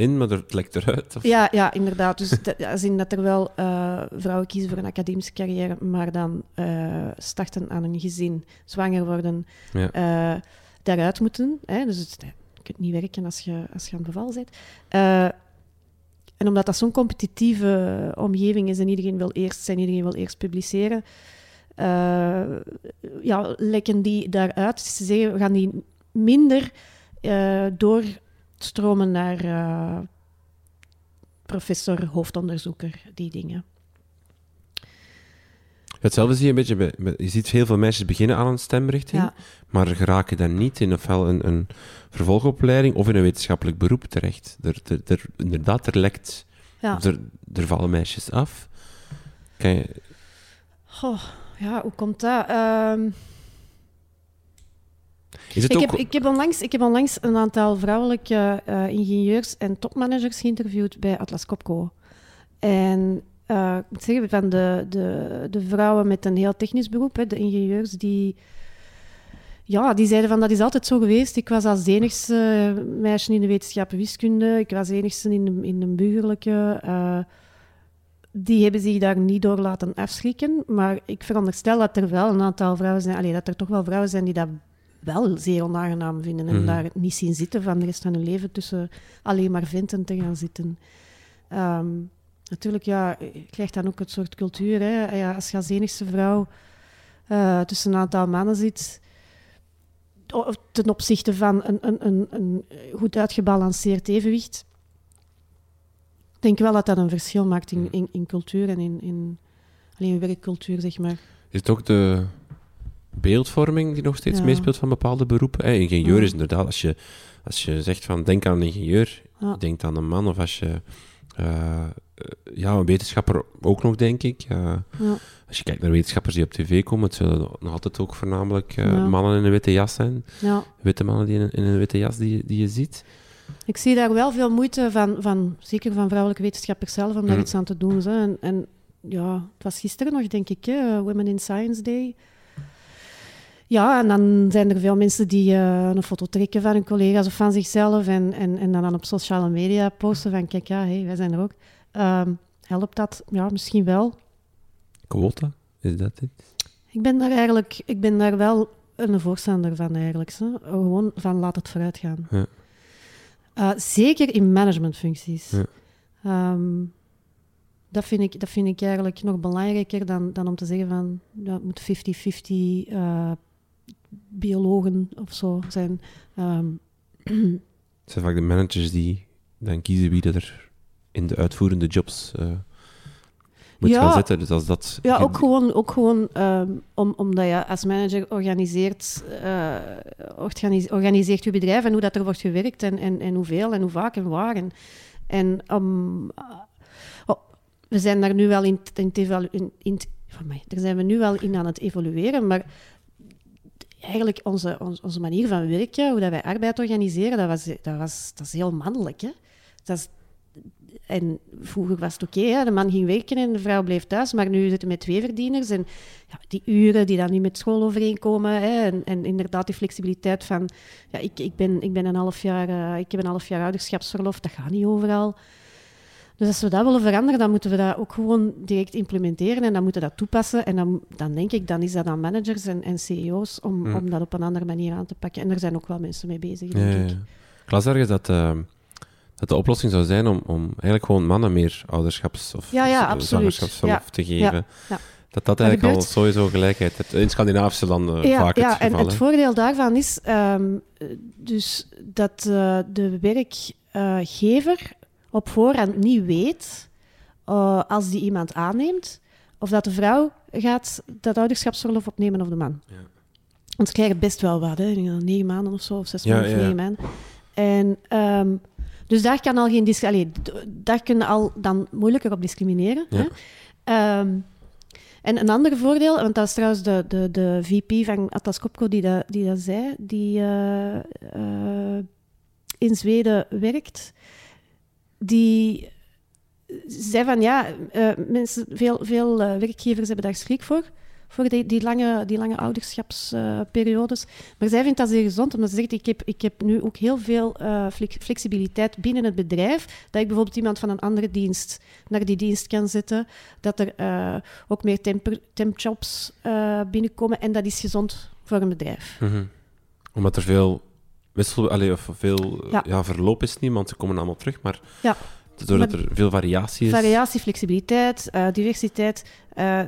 in, maar het lekt eruit. Of? Ja, ja, inderdaad. Dus als in dat er wel uh, vrouwen kiezen voor een academische carrière, maar dan uh, starten aan een gezin, zwanger worden, ja. uh, daaruit moeten. Hè? Dus het, je kunt niet werken als je, als je aan beval bent. en omdat dat zo'n competitieve omgeving is en iedereen wil eerst zijn, iedereen wil eerst publiceren, ja, lekken die daaruit. Ze zeggen, we gaan die minder door stromen naar uh, professor, hoofdonderzoeker, die dingen. Hetzelfde zie je een beetje bij, je ziet heel veel meisjes beginnen aan een stemrichting, ja. maar geraken dan niet in ofwel een, een vervolgopleiding of in een wetenschappelijk beroep terecht. Er, er, er inderdaad, er lekt, ja. er, er vallen meisjes af. Kan je... Ja, hoe komt dat? Uh, is het ik, ook... heb, ik, heb onlangs, ik heb onlangs een aantal vrouwelijke uh, ingenieurs en topmanagers geïnterviewd bij Atlas Copco. En uh, ik moet zeggen, van de, de, de vrouwen met een heel technisch beroep, hè, de ingenieurs, die, ja, die zeiden van dat is altijd zo geweest. Ik was als enigste meisje in de wetenschap wiskunde, ik was enigste in de, in de burgerlijke. Uh, die hebben zich daar niet door laten afschrikken. Maar ik veronderstel dat er wel een aantal vrouwen zijn, allee, dat er toch wel vrouwen zijn die dat wel zeer onaangenaam vinden en Mhm. daar niet zien zitten van de rest van hun leven tussen alleen maar venten te gaan zitten. Ehm, natuurlijk, ja, je krijgt dan ook het soort cultuur. Hè. Ja, als je als enigste vrouw eh, tussen een aantal mannen zit, ten opzichte van een, een, een, een goed uitgebalanceerd evenwicht, ik denk wel dat dat een verschil maakt in, in, in cultuur en in, in alleen werkcultuur, zeg maar. Is het ook de beeldvorming die nog steeds Ja. meespeelt van bepaalde beroepen? Eh, ingenieur Ja. is inderdaad, als je, als je zegt van denk aan een ingenieur, Ja. denk aan een man. Of als je, eh, eh, ja, een wetenschapper ook nog, denk ik. Ja. als je kijkt naar wetenschappers die op tv komen, het zullen nog altijd ook voornamelijk eh, mannen in een witte jas zijn. Ja. Witte mannen die in, een- in een witte jas die, je- die je ziet. Ik zie daar wel veel moeite van, van zeker van vrouwelijke wetenschappers zelf, om daar Mm. iets aan te doen. En, en ja, het was gisteren nog, denk ik, hè, Women in Science Day. Ja, en dan zijn er veel mensen die eh, een foto trekken van hun collega's of van zichzelf en, en, en dan op sociale media posten van kijk, ja, hey, wij zijn er ook. Ehm, helpt dat? Ja, misschien wel. Quota, is dat het? Ik ben daar eigenlijk, ik ben daar wel een voorstander van eigenlijk. Gewoon van laat het vooruit gaan. Ja. Eh, zeker in managementfuncties. Ja. Ehm, dat, vind ik, dat vind ik eigenlijk nog belangrijker dan, dan om te zeggen van het moet 50-50 eh, biologen of zo zijn. Ehm, Het zijn vaak de managers die dan kiezen wie dat er in de uitvoerende jobs eh, moet Ja. gaan zitten. Dus als dat... Ja, ook gewoon, ook gewoon ehm, om, omdat je als manager organiseert, eh, organis- organiseert je bedrijf en hoe dat er wordt gewerkt en, en, en hoeveel en hoe vaak en waar. En, en om, eh, oh, we zijn daar nu wel in, in, in, in van mij, daar zijn we nu wel in aan het evolueren, maar eigenlijk onze, onze, manier van werken, hoe dat wij arbeid organiseren, dat, was, dat, was, dat is heel mannelijk. Hè? Dat is, en vroeger was het oké, de man ging werken en de vrouw bleef thuis, maar nu zitten we met twee verdieners en ja, die uren die dan niet met school overeenkomen hè, en, en inderdaad die flexibiliteit van, ja, ik, ik, ben, ik, ben een half jaar, eh, ik heb een half jaar ouderschapsverlof, dat gaat niet overal. Dus als we dat willen veranderen, dan moeten we dat ook gewoon direct implementeren en dan moeten we dat toepassen. En dan, dan denk ik, dan is dat aan managers en, en CEO's om, Ja. om dat op een andere manier aan te pakken. En er zijn ook wel mensen mee bezig, denk ja, ik. ja. Ik las ergens dat, eh, dat de oplossing zou zijn om, om eigenlijk gewoon mannen meer ouderschaps- of Ja, ja, zwangerschapsverlof Ja, te geven. Dat dat eigenlijk al sowieso gelijkheid heeft. In Scandinavische landen ja, vaak ja, het en geval. het hè. voordeel daarvan is ehm, eh, dus dat eh, de werkgever op voorhand niet weet, eh, als die iemand aanneemt, of dat de vrouw gaat dat ouderschapsverlof opnemen of de man. Ja. Want ze krijgen best wel wat, hè? Negen maanden of zo, of zes Ja, maanden of negen maanden. En, ehm, dus daar kan al geen dis- allee, d- daar kun je al dan moeilijker op discrimineren. Hè? Ehm, en een ander voordeel, want dat is trouwens de, de, de VP van Atlas Copco die dat, die dat zei, die eh, eh, in Zweden werkt, die zei van ja, eh, mensen, veel, veel eh, werkgevers hebben daar schrik voor, voor die, die lange, die lange ouderschapsperiodes. maar zij vindt dat zeer gezond, omdat ze zegt, ik heb, ik heb nu ook heel veel eh, flex- flexibiliteit binnen het bedrijf, dat ik bijvoorbeeld iemand van een andere dienst naar die dienst kan zetten, dat er ook meer temp- tempjobs eh, binnenkomen en dat is gezond voor een bedrijf. Mhm. Omdat er veel wissel, allee, of veel ja. Ja. verloop is niet, want ze komen allemaal terug. Maar Ja. doordat Maar- er veel variatie is. Variatie, flexibiliteit, eh, diversiteit. eh,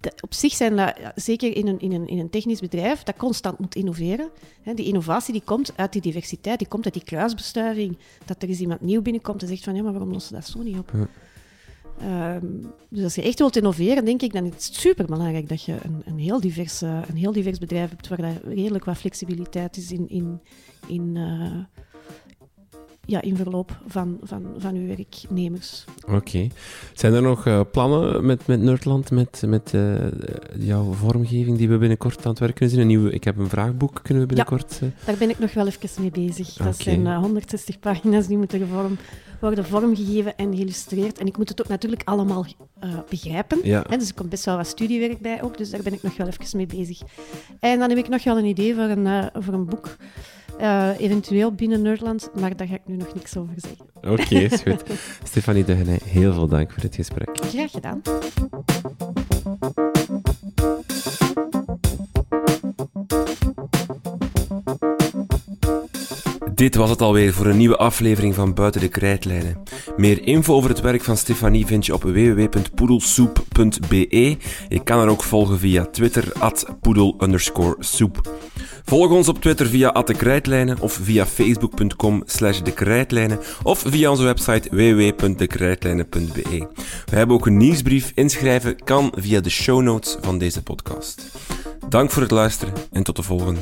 de- op zich zijn dat, zeker in een, in, een, in een technisch bedrijf, dat constant moet innoveren. Hè, die innovatie die komt uit die diversiteit, die komt uit die kruisbestuiving. Dat er eens iemand nieuw binnenkomt en zegt van, ja, maar waarom lossen we dat zo niet op? Ja. Ehm, dus als je echt wilt innoveren, denk ik, dan is het superbelangrijk dat je een, een, heel, divers, een heel divers bedrijf hebt, waar redelijk wat flexibiliteit is in, in, in, eh, ja, in verloop van, van, van uw werknemers. Oké. Zijn er nog eh, plannen met, met Nerdland, met, met eh, jouw vormgeving die we binnenkort aan het werk kunnen zien? Een nieuwe, ik heb een vraagboek, kunnen we binnenkort... eh, Daar ben ik nog wel even mee bezig. Dat zijn eh, 160 pagina's die moeten gevorm, worden vormgegeven en geïllustreerd. En ik moet het ook natuurlijk allemaal begrijpen. ja. Hè, dus er komt best wel wat studiewerk bij ook, dus daar ben ik nog wel even mee bezig. En dan heb ik nog wel een idee voor een, voor een boek. Eh, eventueel binnen Nerdland, maar daar ga ik nu nog niks over zeggen. Oké, is goed. Stefanie Degenij, heel veel dank voor dit gesprek. Graag gedaan. Dit was het alweer voor een nieuwe aflevering van Buiten de Krijtlijnen. Meer info over het werk van Stefanie vind je op www.poedelsoep.be. Je kan haar ook volgen via Twitter, at poedel_soep. Volg ons op Twitter via de Krijtlijnen of via facebook.com slash de Krijtlijnen of via onze website www.dekrijtlijnen.be. We hebben ook een nieuwsbrief. Inschrijven kan via de show notes van deze podcast. Dank voor het luisteren en tot de volgende.